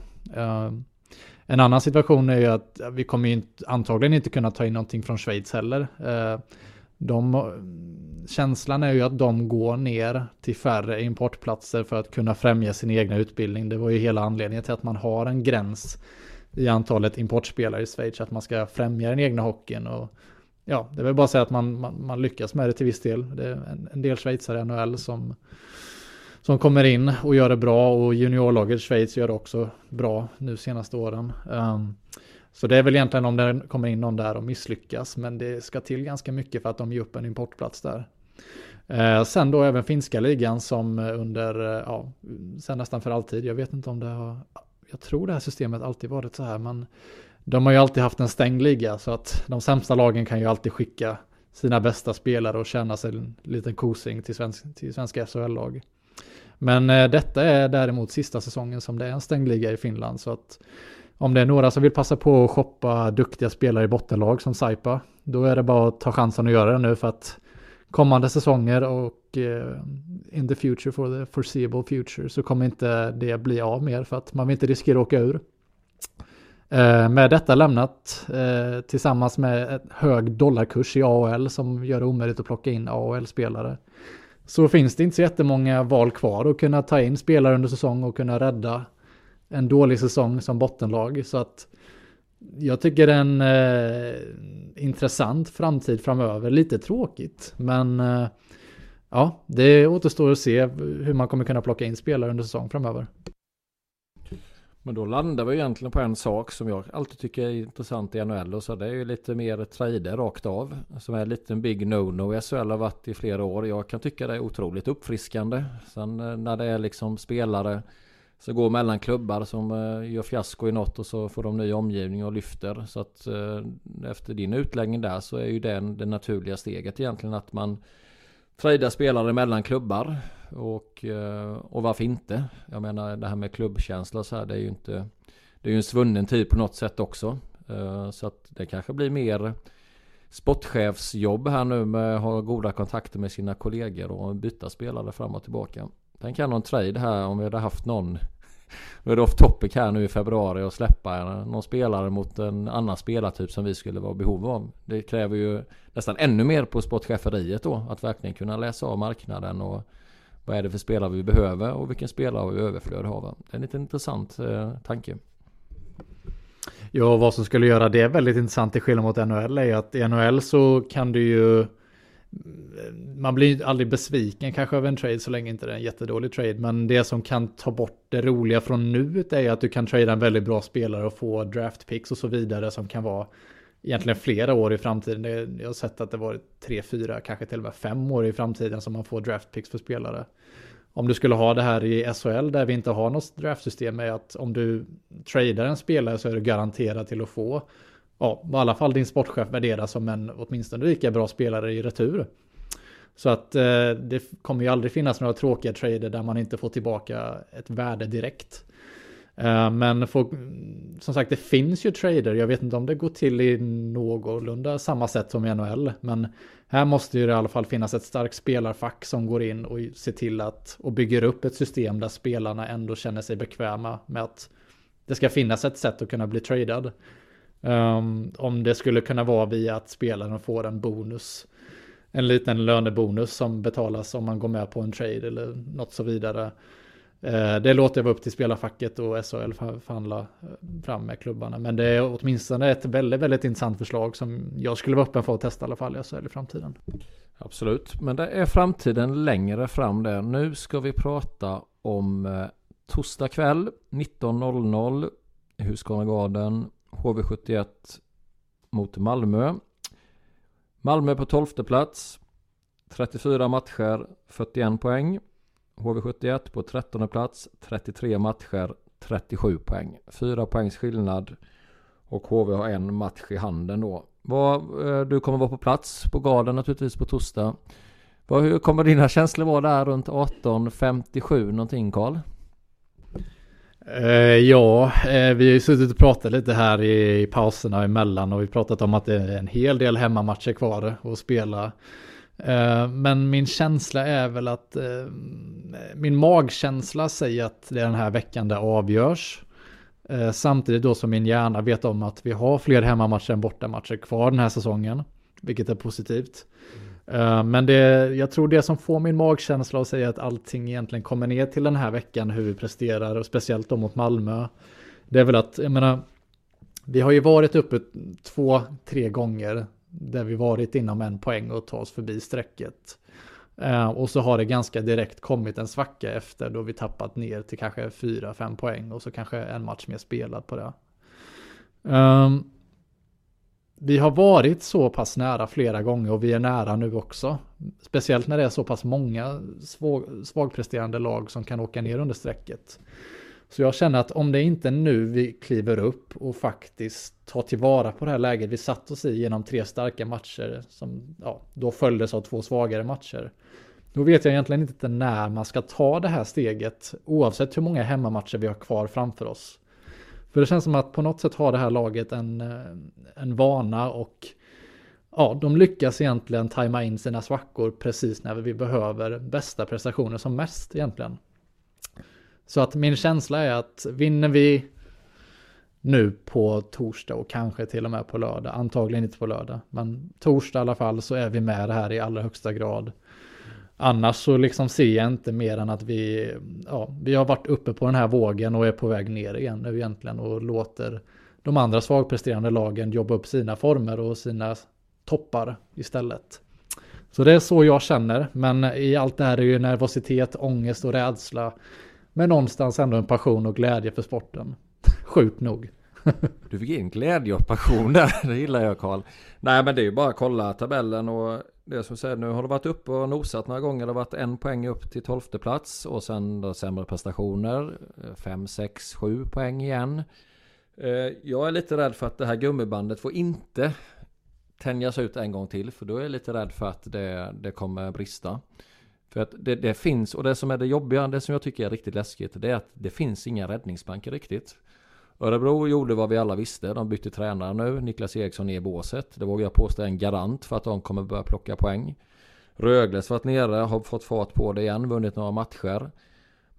En annan situation är ju att vi kommer ju antagligen inte kunna ta in någonting från Schweiz heller. Eh, de, känslan är ju att de går ner till färre importplatser för att kunna främja sin egna utbildning. Det var ju hela anledningen till att man har en gräns i antalet importspelare i Schweiz, att man ska främja den egna hockeyn. Och, ja, det vill bara säga att man, man, man, lyckas med det till viss del. Det är en, en del schweizare i NHL som, som kommer in och gör det bra och juniorlaget Schweiz gör det också bra nu senaste åren. Um, så det är väl egentligen om det kommer in någon där och misslyckas, men det ska till ganska mycket för att de ger upp en importplats där. Eh, sen då även finska ligan som under, eh, ja, sen nästan för alltid, jag vet inte om det har, jag tror det här systemet alltid varit så här, men de har ju alltid haft en stängd liga så att de sämsta lagen kan ju alltid skicka sina bästa spelare och känna sig en liten kosing till, svensk, till svenska SHL-lag. Men eh, detta är däremot sista säsongen som det är en stängd liga i Finland så att om det är några som vill passa på att shoppa duktiga spelare i bottenlag som Saipa, då är det bara att ta chansen att göra det nu för att kommande säsonger och eh, in the future for the foreseeable future så kommer inte det bli av mer för att man vill inte riskera att åka ur. Eh, med detta lämnat eh, tillsammans med en hög dollarkurs i AHL som gör det omöjligt att plocka in AHL-spelare så finns det inte så jättemånga val kvar att kunna ta in spelare under säsong och kunna rädda en dålig säsong som bottenlag. Så att jag tycker det är en eh, intressant framtid framöver. Lite tråkigt, men eh, ja, det återstår att se hur man kommer kunna plocka in spelare under säsong framöver. Men då landar vi egentligen på en sak som jag alltid tycker är intressant i NHL och så det är ju lite mer trader rakt av. Som är en liten big no-no i SHL har varit i flera år. Jag kan tycka det är otroligt uppfriskande. Sen eh, när det är liksom spelare som går mellan klubbar som eh, gör fiasko i något och så får de ny omgivning och lyfter. Så att eh, efter din utläggning där så är ju det det naturliga steget egentligen att man tradar spelare mellan klubbar. Och, eh, och varför inte? Jag menar det här med klubbkänsla så här, det är ju inte Det är ju en svunnen tid på något sätt också. Eh, så att det kanske blir mer sportchefsjobb här nu med att ha goda kontakter med sina kollegor och byta spelare fram och tillbaka. Tänk här någon trade här om vi hade haft någon Nu är det off topic här nu i februari och släppa någon spelare mot en annan spelartyp som vi skulle vara i behov av. Det kräver ju nästan ännu mer på sportcheferiet då. Att verkligen kunna läsa av marknaden och vad är det för spelare vi behöver och vilken spelare vi överflöd har. Det är en lite intressant eh, tanke. Ja, vad som skulle göra det väldigt intressant i skillnad mot NHL är att i NHL så kan du ju mm, man blir aldrig besviken kanske över en trade så länge inte det är en jättedålig trade. Men det som kan ta bort det roliga från nuet är att du kan trada en väldigt bra spelare och få draft picks och så vidare som kan vara egentligen flera år i framtiden. Jag har sett att det varit tre, fyra, kanske till och med fem år i framtiden som man får draftpicks för spelare. Om du skulle ha det här i SHL där vi inte har något draftsystem är att om du tradar en spelare så är du garanterad till att få ja, i alla fall din sportchef värderas som en åtminstone lika bra spelare i retur. Så att eh, det kommer ju aldrig finnas några tråkiga trader där man inte får tillbaka ett värde direkt. Eh, men folk, som sagt, det finns ju trader. Jag vet inte om det går till i någorlunda samma sätt som i NHL. Men här måste ju det i alla fall finnas ett starkt spelarfack som går in och ser till att och bygger upp ett system där spelarna ändå känner sig bekväma med att det ska finnas ett sätt att kunna bli tradad. Um, om det skulle kunna vara via att spelaren får en bonus. En liten lönebonus som betalas om man går med på en trade eller något så vidare. Eh, det låter jag vara upp till spelarfacket och SHL förhandla eh, fram med klubbarna. Men det är åtminstone ett väldigt, väldigt intressant förslag som jag skulle vara öppen för att testa i alla fall i SHL i framtiden. Absolut, men det är framtiden längre fram där. Nu ska vi prata om eh, torsdag kväll 19.00 i HV71 mot Malmö. Malmö på 12 plats. 34 matcher, 41 poäng. HV71 på 13 plats, 33 matcher, 37 poäng. 4 poängs skillnad. Och HV har en match i handen då. Vad, eh, du kommer vara på plats på garden naturligtvis på torsdag. Vad, hur kommer dina känslor vara där runt 18.57 någonting Karl? Eh, ja, eh, vi har ju suttit och pratat lite här i, i pauserna emellan och vi pratat om att det är en hel del hemmamatcher kvar att spela. Eh, men min känsla är väl att eh, min magkänsla säger att det är den här veckan det avgörs. Eh, samtidigt då som min hjärna vet om att vi har fler hemmamatcher än bortamatcher kvar den här säsongen. Vilket är positivt. Mm. men det, jag tror det som får min magkänsla att säga att allting egentligen kommer ner till den här veckan hur vi presterar och speciellt då mot Malmö. Det är väl att, jag menar, vi har ju varit uppe två, tre gånger där vi varit inom en poäng och ta oss förbi strecket. Eh, och så har det ganska direkt kommit en svacka efter då vi tappat ner till kanske fyra, fem poäng och så kanske en match mer spelad på det. Um, vi har varit så pass nära flera gånger och vi är nära nu också. Speciellt när det är så pass många svagpresterande lag som kan åka ner under strecket. Så jag känner att om det inte är nu vi kliver upp och faktiskt tar tillvara på det här läget vi satt oss i genom tre starka matcher som ja, då följdes av två svagare matcher. Då vet jag egentligen inte när man ska ta det här steget oavsett hur många hemmamatcher vi har kvar framför oss. För det känns som att på något sätt har det här laget en, eh, en vana och ja, de lyckas egentligen tajma in sina svackor precis när vi behöver bästa prestationer som mest egentligen. Så att min känsla är att vinner vi nu på torsdag och kanske till och med på lördag, antagligen inte på lördag, men torsdag i alla fall så är vi med det här i allra högsta grad. Annars så liksom ser jag inte mer än att vi, ja, vi har varit uppe på den här vågen och är på väg ner igen nu egentligen och låter de andra svagpresterande lagen jobba upp sina former och sina toppar istället. Så det är så jag känner, men i allt det här är ju nervositet, ångest och rädsla. Men någonstans ändå en passion och glädje för sporten. Sjukt nog. Du fick in glädje och passion där, det gillar jag Karl. Nej men det är ju bara att kolla tabellen och det som säger nu har det varit uppe och nosat några gånger. Det har varit en poäng upp till tolfte plats och sen då sämre prestationer. Fem, sex, sju poäng igen. Eh, jag är lite rädd för att det här gummibandet får inte tänjas ut en gång till. För då är jag lite rädd för att det, det kommer brista. För att det, det, finns, och det som är det jobbiga, det som jag tycker är riktigt läskigt, det är att det finns inga räddningsbanker riktigt. Örebro gjorde vad vi alla visste. De bytte tränare nu. Niklas Eriksson är i båset. Det vågar jag påstå är en garant för att de kommer börja plocka poäng. Rögles varit nere, har fått fart på det igen, vunnit några matcher.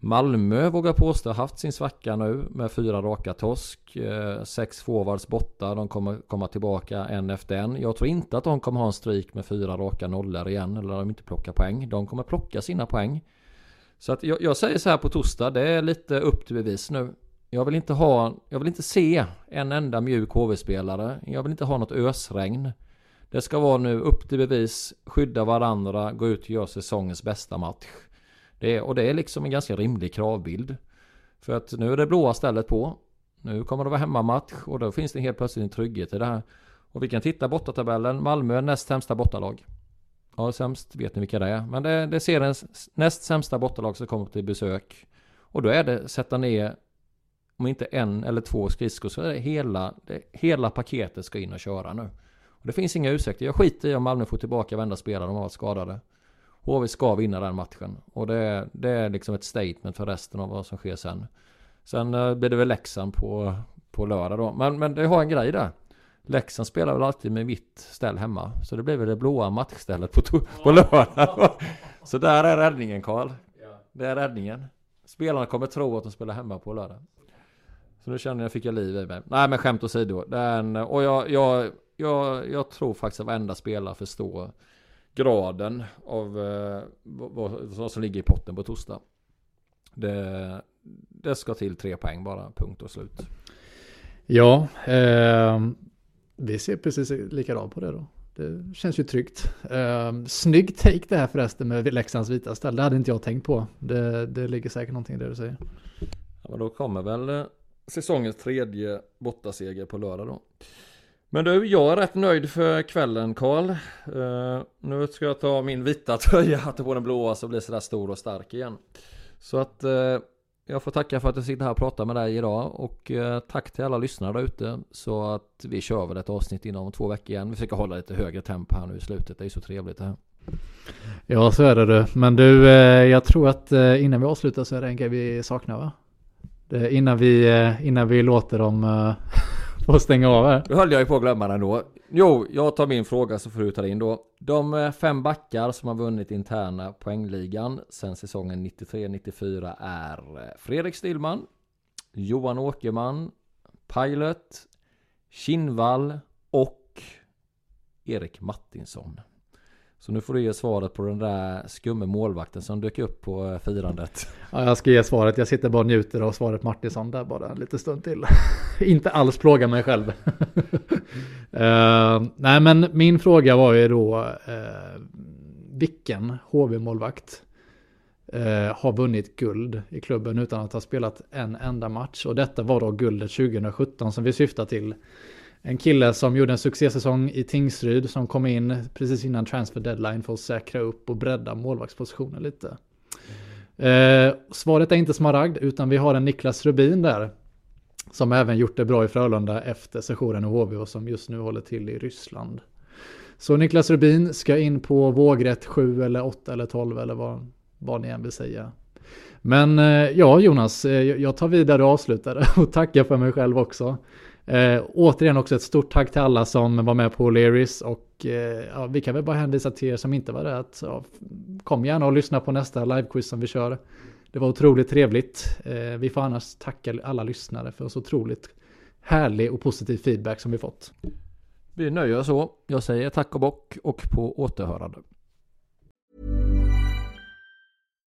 Malmö vågar påstå haft sin svacka nu med fyra raka torsk. Eh, sex forwards borta. De kommer komma tillbaka en efter en. Jag tror inte att de kommer ha en strik med fyra raka nollor igen. Eller de inte plockar poäng. De kommer plocka sina poäng. Så att jag, jag säger så här på torsdag. Det är lite upp till bevis nu. Jag vill inte ha, jag vill inte se en enda mjuk HV-spelare. Jag vill inte ha något ösregn. Det ska vara nu upp till bevis, skydda varandra, gå ut och göra säsongens bästa match. Det är, och det är liksom en ganska rimlig kravbild. För att nu är det blåa stället på. Nu kommer det vara hemmamatch och då finns det helt plötsligt en trygghet i det här. Och vi kan titta bortatabellen. Malmö är näst sämsta bortalag. Ja, sämst vet ni vilka det är. Men det, det ser en näst sämsta bortalag som kommer till besök. Och då är det sätta ner om inte en eller två skridskor så är det hela, det, hela paketet ska in och köra nu. Och det finns inga ursäkter. Jag skiter i om Malmö får tillbaka varenda spelare de har varit skadade. HV ska vinna den matchen. Och det, det är liksom ett statement för resten av vad som sker sen. Sen uh, blir det väl Leksand på, på lördag då. Men, men det har en grej där. Leksand spelar väl alltid med vitt ställ hemma. Så det blir väl det blåa matchstället på, på lördag. så där är räddningen Karl. Det är räddningen. Spelarna kommer tro att de spelar hemma på lördag. Så nu känner jag fick jag liv i mig. Nej men skämt åsido. Den, och jag, jag, jag, jag tror faktiskt att varenda spelare förstår graden av eh, vad, vad som ligger i potten på torsdag. Det, det ska till tre poäng bara, punkt och slut. Ja, eh, vi ser precis likadant på det då. Det känns ju tryggt. Eh, snygg take det här förresten med Leksands vita ställ. Det hade inte jag tänkt på. Det, det ligger säkert någonting i det du säger. Ja, men då kommer väl eh, säsongens tredje bortaseger på lördag då. Men du, jag är rätt nöjd för kvällen Karl. Uh, nu ska jag ta min vita tröja, ta på den blåa så blir sådär stor och stark igen. Så att uh, jag får tacka för att jag sitter här och pratar med dig idag och uh, tack till alla lyssnare där ute. Så att vi kör väl ett avsnitt inom två veckor igen. Vi försöker hålla lite högre tempo här nu i slutet. Det är ju så trevligt det här. Ja, så är det du. Men du, jag tror att innan vi avslutar så är det en grej vi saknar va? Det, innan, vi, innan vi låter dem få stänga av här. Då höll jag ju på att glömma den då. Jo, jag tar min fråga så får du ta din då. De eh, fem backar som har vunnit interna poängligan sen säsongen 93-94 är eh, Fredrik Stillman, Johan Åkerman, Pilot, Kinnvall och Erik Mattinsson. Så nu får du ge svaret på den där skumme målvakten som dök upp på eh, firandet. Ja, jag ska ge svaret. Jag sitter bara och njuter av svaret Martinsson där bara en liten stund till. Inte alls plåga mig själv. uh, nej, men min fråga var ju då uh, vilken HV-målvakt uh, har vunnit guld i klubben utan att ha spelat en enda match. Och detta var då guldet 2017 som vi syftar till. En kille som gjorde en succésäsong i Tingsryd som kom in precis innan transfer deadline för att säkra upp och bredda målvaktspositionen lite. Eh, svaret är inte Smaragd utan vi har en Niklas Rubin där. Som även gjort det bra i Frölunda efter sessionen i HV och som just nu håller till i Ryssland. Så Niklas Rubin ska in på vågrätt 7 eller 8 eller 12 eller vad, vad ni än vill säga. Men eh, ja Jonas, eh, jag tar vidare och avslutar och tackar för mig själv också. Eh, återigen också ett stort tack till alla som var med på O'Learys och eh, ja, vi kan väl bara hänvisa till er som inte var där att ja, kom gärna och lyssna på nästa livequiz som vi kör. Det var otroligt trevligt. Eh, vi får annars tacka alla lyssnare för så otroligt härlig och positiv feedback som vi fått. Vi nöjer oss så. Jag säger tack och bock och på återhörande.